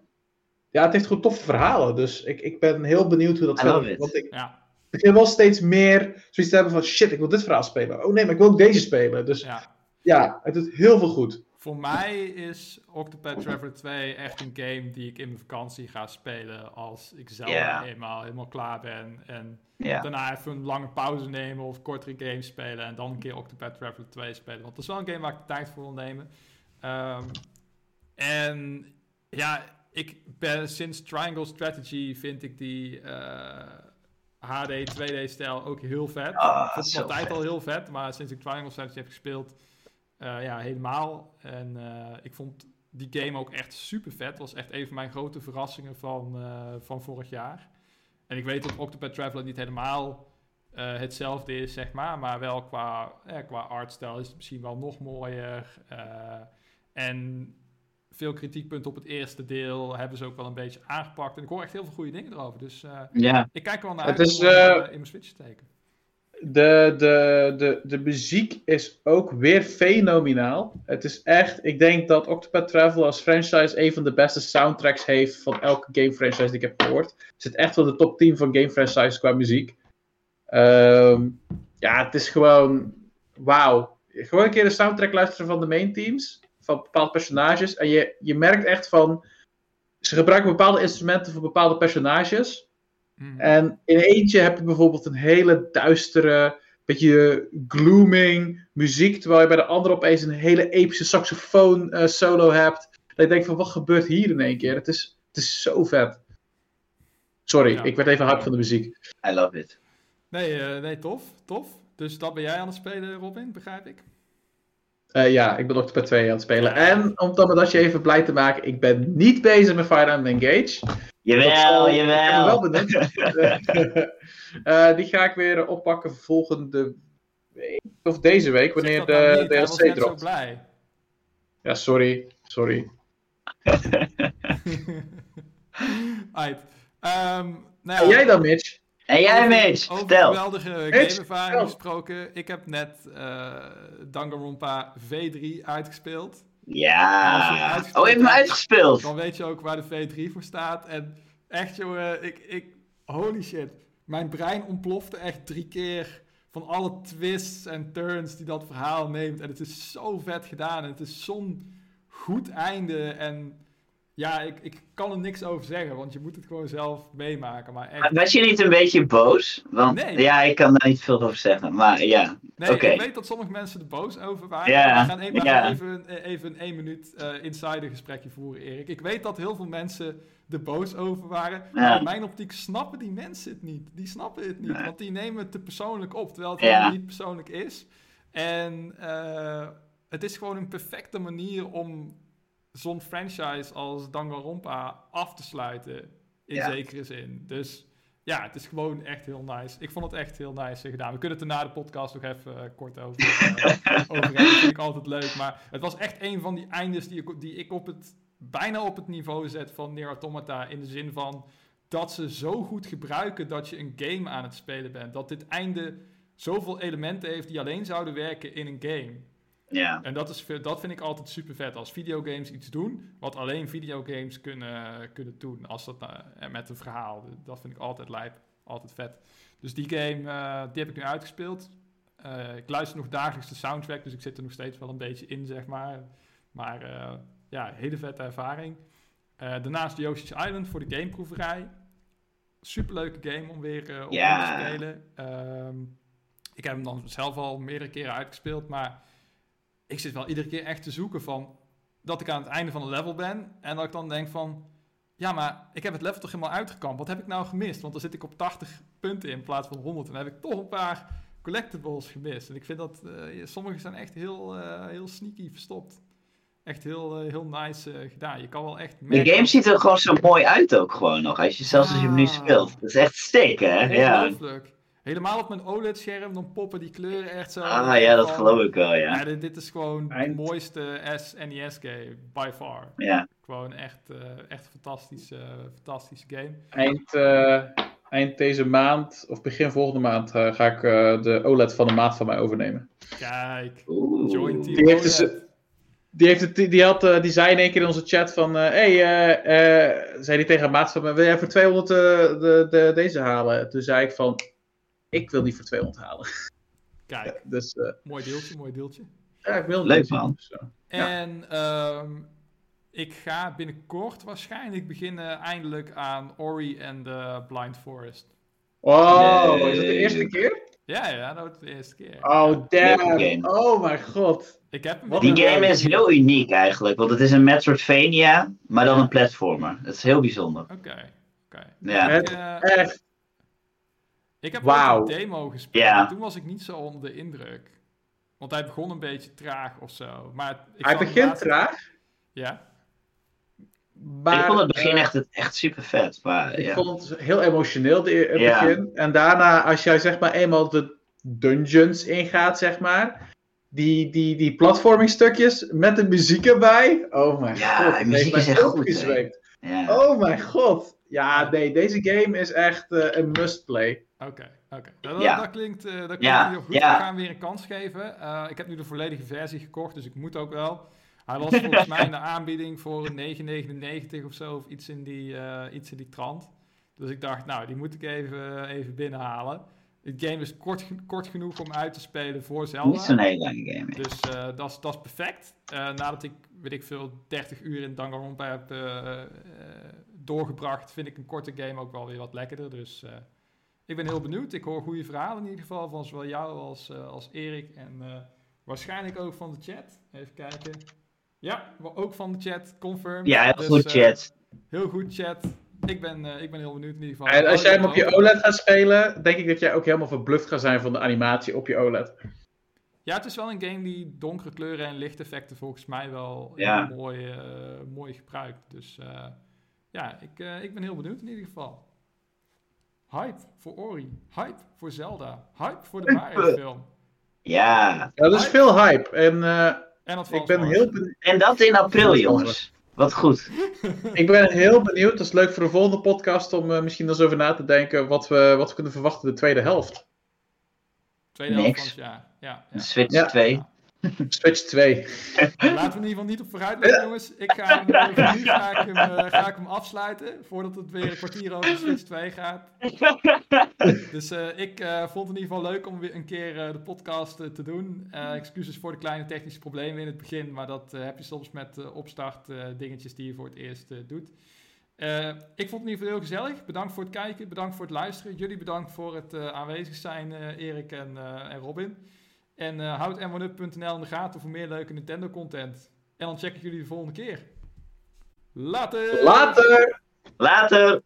C: ja, het heeft gewoon toffe verhalen. Dus ik, ik ben heel benieuwd hoe dat
B: gaat.
C: Want ik
A: ja.
C: begin wel steeds meer zoiets te hebben van, shit, ik wil dit verhaal spelen. Oh nee, maar ik wil ook deze spelen. Dus ja, ja het doet heel veel goed.
A: Voor mij is Octopath Traveler 2 echt een game die ik in mijn vakantie ga spelen als ik zelf yeah. eenmaal helemaal klaar ben. En yeah. daarna even een lange pauze nemen of kortere games spelen en dan een keer Octopath Traveler 2 spelen. Want dat is wel een game waar ik de tijd voor wil nemen. Um, en ja, ik ben sinds Triangle Strategy vind ik die uh, HD 2D-stijl ook heel vet.
B: Oh,
A: ik vond
B: het
A: altijd al heel vet, maar sinds ik Triangle Strategy heb gespeeld uh, ja, helemaal. En uh, ik vond die game ook echt super vet. Het was echt een van mijn grote verrassingen van, uh, van vorig jaar. En ik weet dat Octopath Traveler niet helemaal hetzelfde is, zeg maar. Maar wel qua, qua artstyle is het misschien wel nog mooier. en veel kritiekpunten op het eerste deel hebben ze ook wel een beetje aangepakt. En ik hoor echt heel veel goede dingen erover. Dus
B: ja.
A: ik kijk wel naar
C: uit
A: om in mijn Switch te steken.
C: De, de, de, de muziek is ook weer fenomenaal. Het is echt, ik denk dat Octopath Traveler als franchise een van de beste soundtracks heeft van elke game franchise die ik heb gehoord. Het zit echt wel de top 10 van game franchises qua muziek. Um, ja, het is gewoon, wauw. Gewoon een keer de soundtrack luisteren van de main teams, van bepaalde personages. En je, je merkt echt van, ze gebruiken bepaalde instrumenten voor bepaalde personages. Hmm. En in eentje heb je bijvoorbeeld een hele duistere, beetje glooming muziek, terwijl je bij de andere opeens een hele epische saxofoon uh, solo hebt. Dat je denkt van, wat gebeurt hier in één keer? Het is, het is zo vet. Sorry, ik werd even hard van de muziek.
B: I love it.
A: Nee, uh, nee, tof, tof. Dus dat ben jij aan het spelen, Robin, begrijp ik?
C: Uh, ja, ik ben Octopath 2 aan het spelen. En om dan dat je even blij te maken, ik ben niet bezig met Fire Emblem Engage.
B: Jawel, jawel.
C: wel benieuwd. uh, die ga ik weer oppakken volgende week, of deze week, wanneer de DLC dropt.
A: Zo blij.
C: Ja, sorry, sorry.
A: Right. Um, nou ja,
C: en jij dan, Mitch?
B: En jij, Mitch?
A: Over
B: Vertel.
A: geweldige gameervaring gesproken. Ik heb net uh, Danganronpa V3 uitgespeeld.
B: Ja. Oh, je hebt hem uitgespeeld?
A: Dan weet je ook waar de V3 voor staat. En echt, jongen, ik, ik... Holy shit. Mijn brein ontplofte echt drie keer van alle twists en turns die dat verhaal neemt. En het is zo vet gedaan. En het is zo'n goed einde. En ja, ik, ik kan er niks over zeggen, want je moet het gewoon zelf meemaken. Maar echt...
B: Was je niet een beetje boos? Want nee. ja, ik kan daar niet veel over zeggen, maar ja.
A: Nee, ik weet dat sommige mensen er boos over waren. Ja. We gaan even, ja. even, even een één minuut uh, insider gesprekje voeren, Erik. Ik weet dat heel veel mensen er boos over waren. Maar in mijn optiek snappen die mensen het niet. Die snappen het niet, want die nemen het te persoonlijk op, terwijl het helemaal niet persoonlijk is. En uh, het is gewoon een perfecte manier om zo'n franchise als Danganronpa af te sluiten. In zekere zin. Dus ja, het is gewoon echt heel nice. Ik vond het echt heel nice gedaan. We kunnen het er na de podcast nog even uh, kort over, uh, over hebben. Dat vind ik altijd leuk. Maar het was echt een van die eindes die ik, die ik op het, bijna op het niveau zet van Nier Automata. In de zin van dat ze zo goed gebruiken dat je een game aan het spelen bent. Dat dit einde zoveel elementen heeft die alleen zouden werken in een game.
B: Ja.
A: En dat, is, dat vind ik altijd super vet. Als videogames iets doen, wat alleen videogames kunnen, kunnen doen. Als dat, uh, met een verhaal. Dat vind ik altijd lijp. Altijd vet. Dus die game, uh, die heb ik nu uitgespeeld. Uh, ik luister nog dagelijks de soundtrack, dus ik zit er nog steeds wel een beetje in, zeg maar. Maar ja, hele vette ervaring. daarnaast Yoshi's Island voor de gameproeverij. Superleuke game om weer op te spelen. Ehm, ik heb hem dan zelf al meerdere keren uitgespeeld, maar ik zit wel iedere keer echt te zoeken van dat ik aan het einde van een level ben en dat ik dan denk van ja, maar ik heb het level toch helemaal uitgekampt. Wat heb ik nou gemist? Want dan zit ik op 80 punten in plaats van 100 en dan heb ik toch een paar collectibles gemist. En ik vind dat uh, sommige zijn echt heel, uh, heel sneaky verstopt. Echt heel, uh, heel nice gedaan. Je kan wel echt.
B: De game ziet er gewoon zo mooi uit ook gewoon nog. Als je, zelfs als je hem nu speelt. Dat is echt steken, hè? Ja.
A: Helemaal op mijn OLED-scherm, dan poppen die kleuren echt zo.
B: Ah ja, dat geloof ik wel, ja.
A: ja dit, dit, is gewoon de mooiste SNES-game, by far.
B: Ja.
A: Gewoon echt, uh, echt fantastische, fantastische game.
C: Eind, uh, eind deze maand, of begin volgende maand, uh, ga ik de OLED van de maat van mij overnemen.
A: Kijk,
B: Oeh.
A: join team
C: die heeft dus, die, heeft het, die, had, die zei in één keer in onze chat van... Hé, hey, zei die tegen een maat van me... Wil jij voor 200 de, de, deze halen? Toen zei ik van ik wil die voor 200 halen.
A: Kijk,
C: dus, uh,
A: mooi deeltje, mooi deeltje.
C: Ja, ik wil
B: Leuk man.
C: Zo.
A: En ja. um, ik ga binnenkort waarschijnlijk beginnen eindelijk aan Ori en the Blind Forest.
C: Wow, nee. is dat de eerste keer?
A: Ja, ja, dat is de eerste keer.
C: Oh, damn. Oh mijn god.
A: Ik heb hem
B: Die game is heel uniek eigenlijk, want het is een Metroidvania, maar dan een platformer. Het is heel bijzonder.
A: Oké, okay. oké. Okay.
B: Ja.
C: Het, uh, echt
A: ik heb wow. ook een demo gespeeld. Yeah. Toen was ik niet zo onder de indruk. Want hij begon een beetje traag of zo. Maar ik
C: hij begint laatste... traag?
A: Ja.
B: Maar, ik vond het begin uh, echt, echt super vet. Maar,
C: ik
B: ja.
C: vond het heel emotioneel, het yeah. begin. En daarna, als jij zeg maar eenmaal de dungeons ingaat, zeg maar. Die, die, die platforming stukjes met de muziek erbij. Oh mijn
B: ja,
C: god.
B: Ja, muziek is echt goed.
C: Ja. Oh mijn god. Ja, nee, deze game is echt uh, een must play.
A: Oké, okay, oké. Okay. Dat, ja. dat, klinkt, uh, dat klinkt ja. heel goed. Ja. We gaan weer een kans geven. Uh, ik heb nu de volledige versie gekocht, dus ik moet ook wel. Hij was volgens mij in de aanbieding voor 9,99 of zo, of iets in, die, uh, iets in die trant. Dus ik dacht, nou, die moet ik even, even binnenhalen. Het game is kort, kort genoeg om uit te spelen voor Zelda.
B: Niet zo'n hele lange game.
A: Dus uh, dat is perfect. Uh, nadat ik, weet ik veel, 30 uur in Danganronpa heb uh, doorgebracht, vind ik een korte game ook wel weer wat lekkerder. Dus ik ben heel benieuwd. Ik hoor goede verhalen in ieder geval van zowel jou als, als Erik. En waarschijnlijk ook van de chat. Even kijken. Ja, ook van de chat. Confirm.
B: Ja, heel dus, goed chat.
A: Heel goed chat. Ik ben, uh, ik ben heel benieuwd in ieder geval.
C: En als jij hem op je OLED gaat spelen, denk ik dat jij ook helemaal verbluft gaat zijn van de animatie op je OLED.
A: Ja, het is wel een game die donkere kleuren en lichteffecten volgens mij wel heel mooi, uh, mooi gebruikt. Dus uh, ja, ik, ik ben heel benieuwd in ieder geval. Hype voor Ori. Hype voor Zelda. Hype voor de Mario film.
B: Ja.
C: Ja, er is veel hype. En, en ik ben heel
B: En dat in april, jongens. Wat goed.
C: ik ben heel benieuwd. Het is leuk voor de volgende podcast om uh, misschien eens over na te denken wat we, wat we kunnen verwachten de tweede helft.
A: Tweede helft van het jaar. Ja,
B: ja. Switch ja. 2.
C: Switch 2.
A: Laten we in ieder geval niet op vooruit lopen, jongens. Ik ga hem, uh, nu ga ik hem, uh, ga ik hem afsluiten, voordat het weer een kwartier over Switch 2 gaat. Dus uh, ik vond het in ieder geval leuk om weer een keer de podcast te doen. excuses voor de kleine technische problemen in het begin, maar dat heb je soms met opstart dingetjes die je voor het eerst doet. ik vond het in ieder geval heel gezellig. Bedankt voor het kijken, bedankt voor het luisteren. Jullie bedankt voor het aanwezig zijn, Erik en, en Robin. En uh, houd m1up.nl in de gaten voor meer leuke Nintendo content. En dan check ik jullie de volgende keer. Later!
C: Later!
B: Later!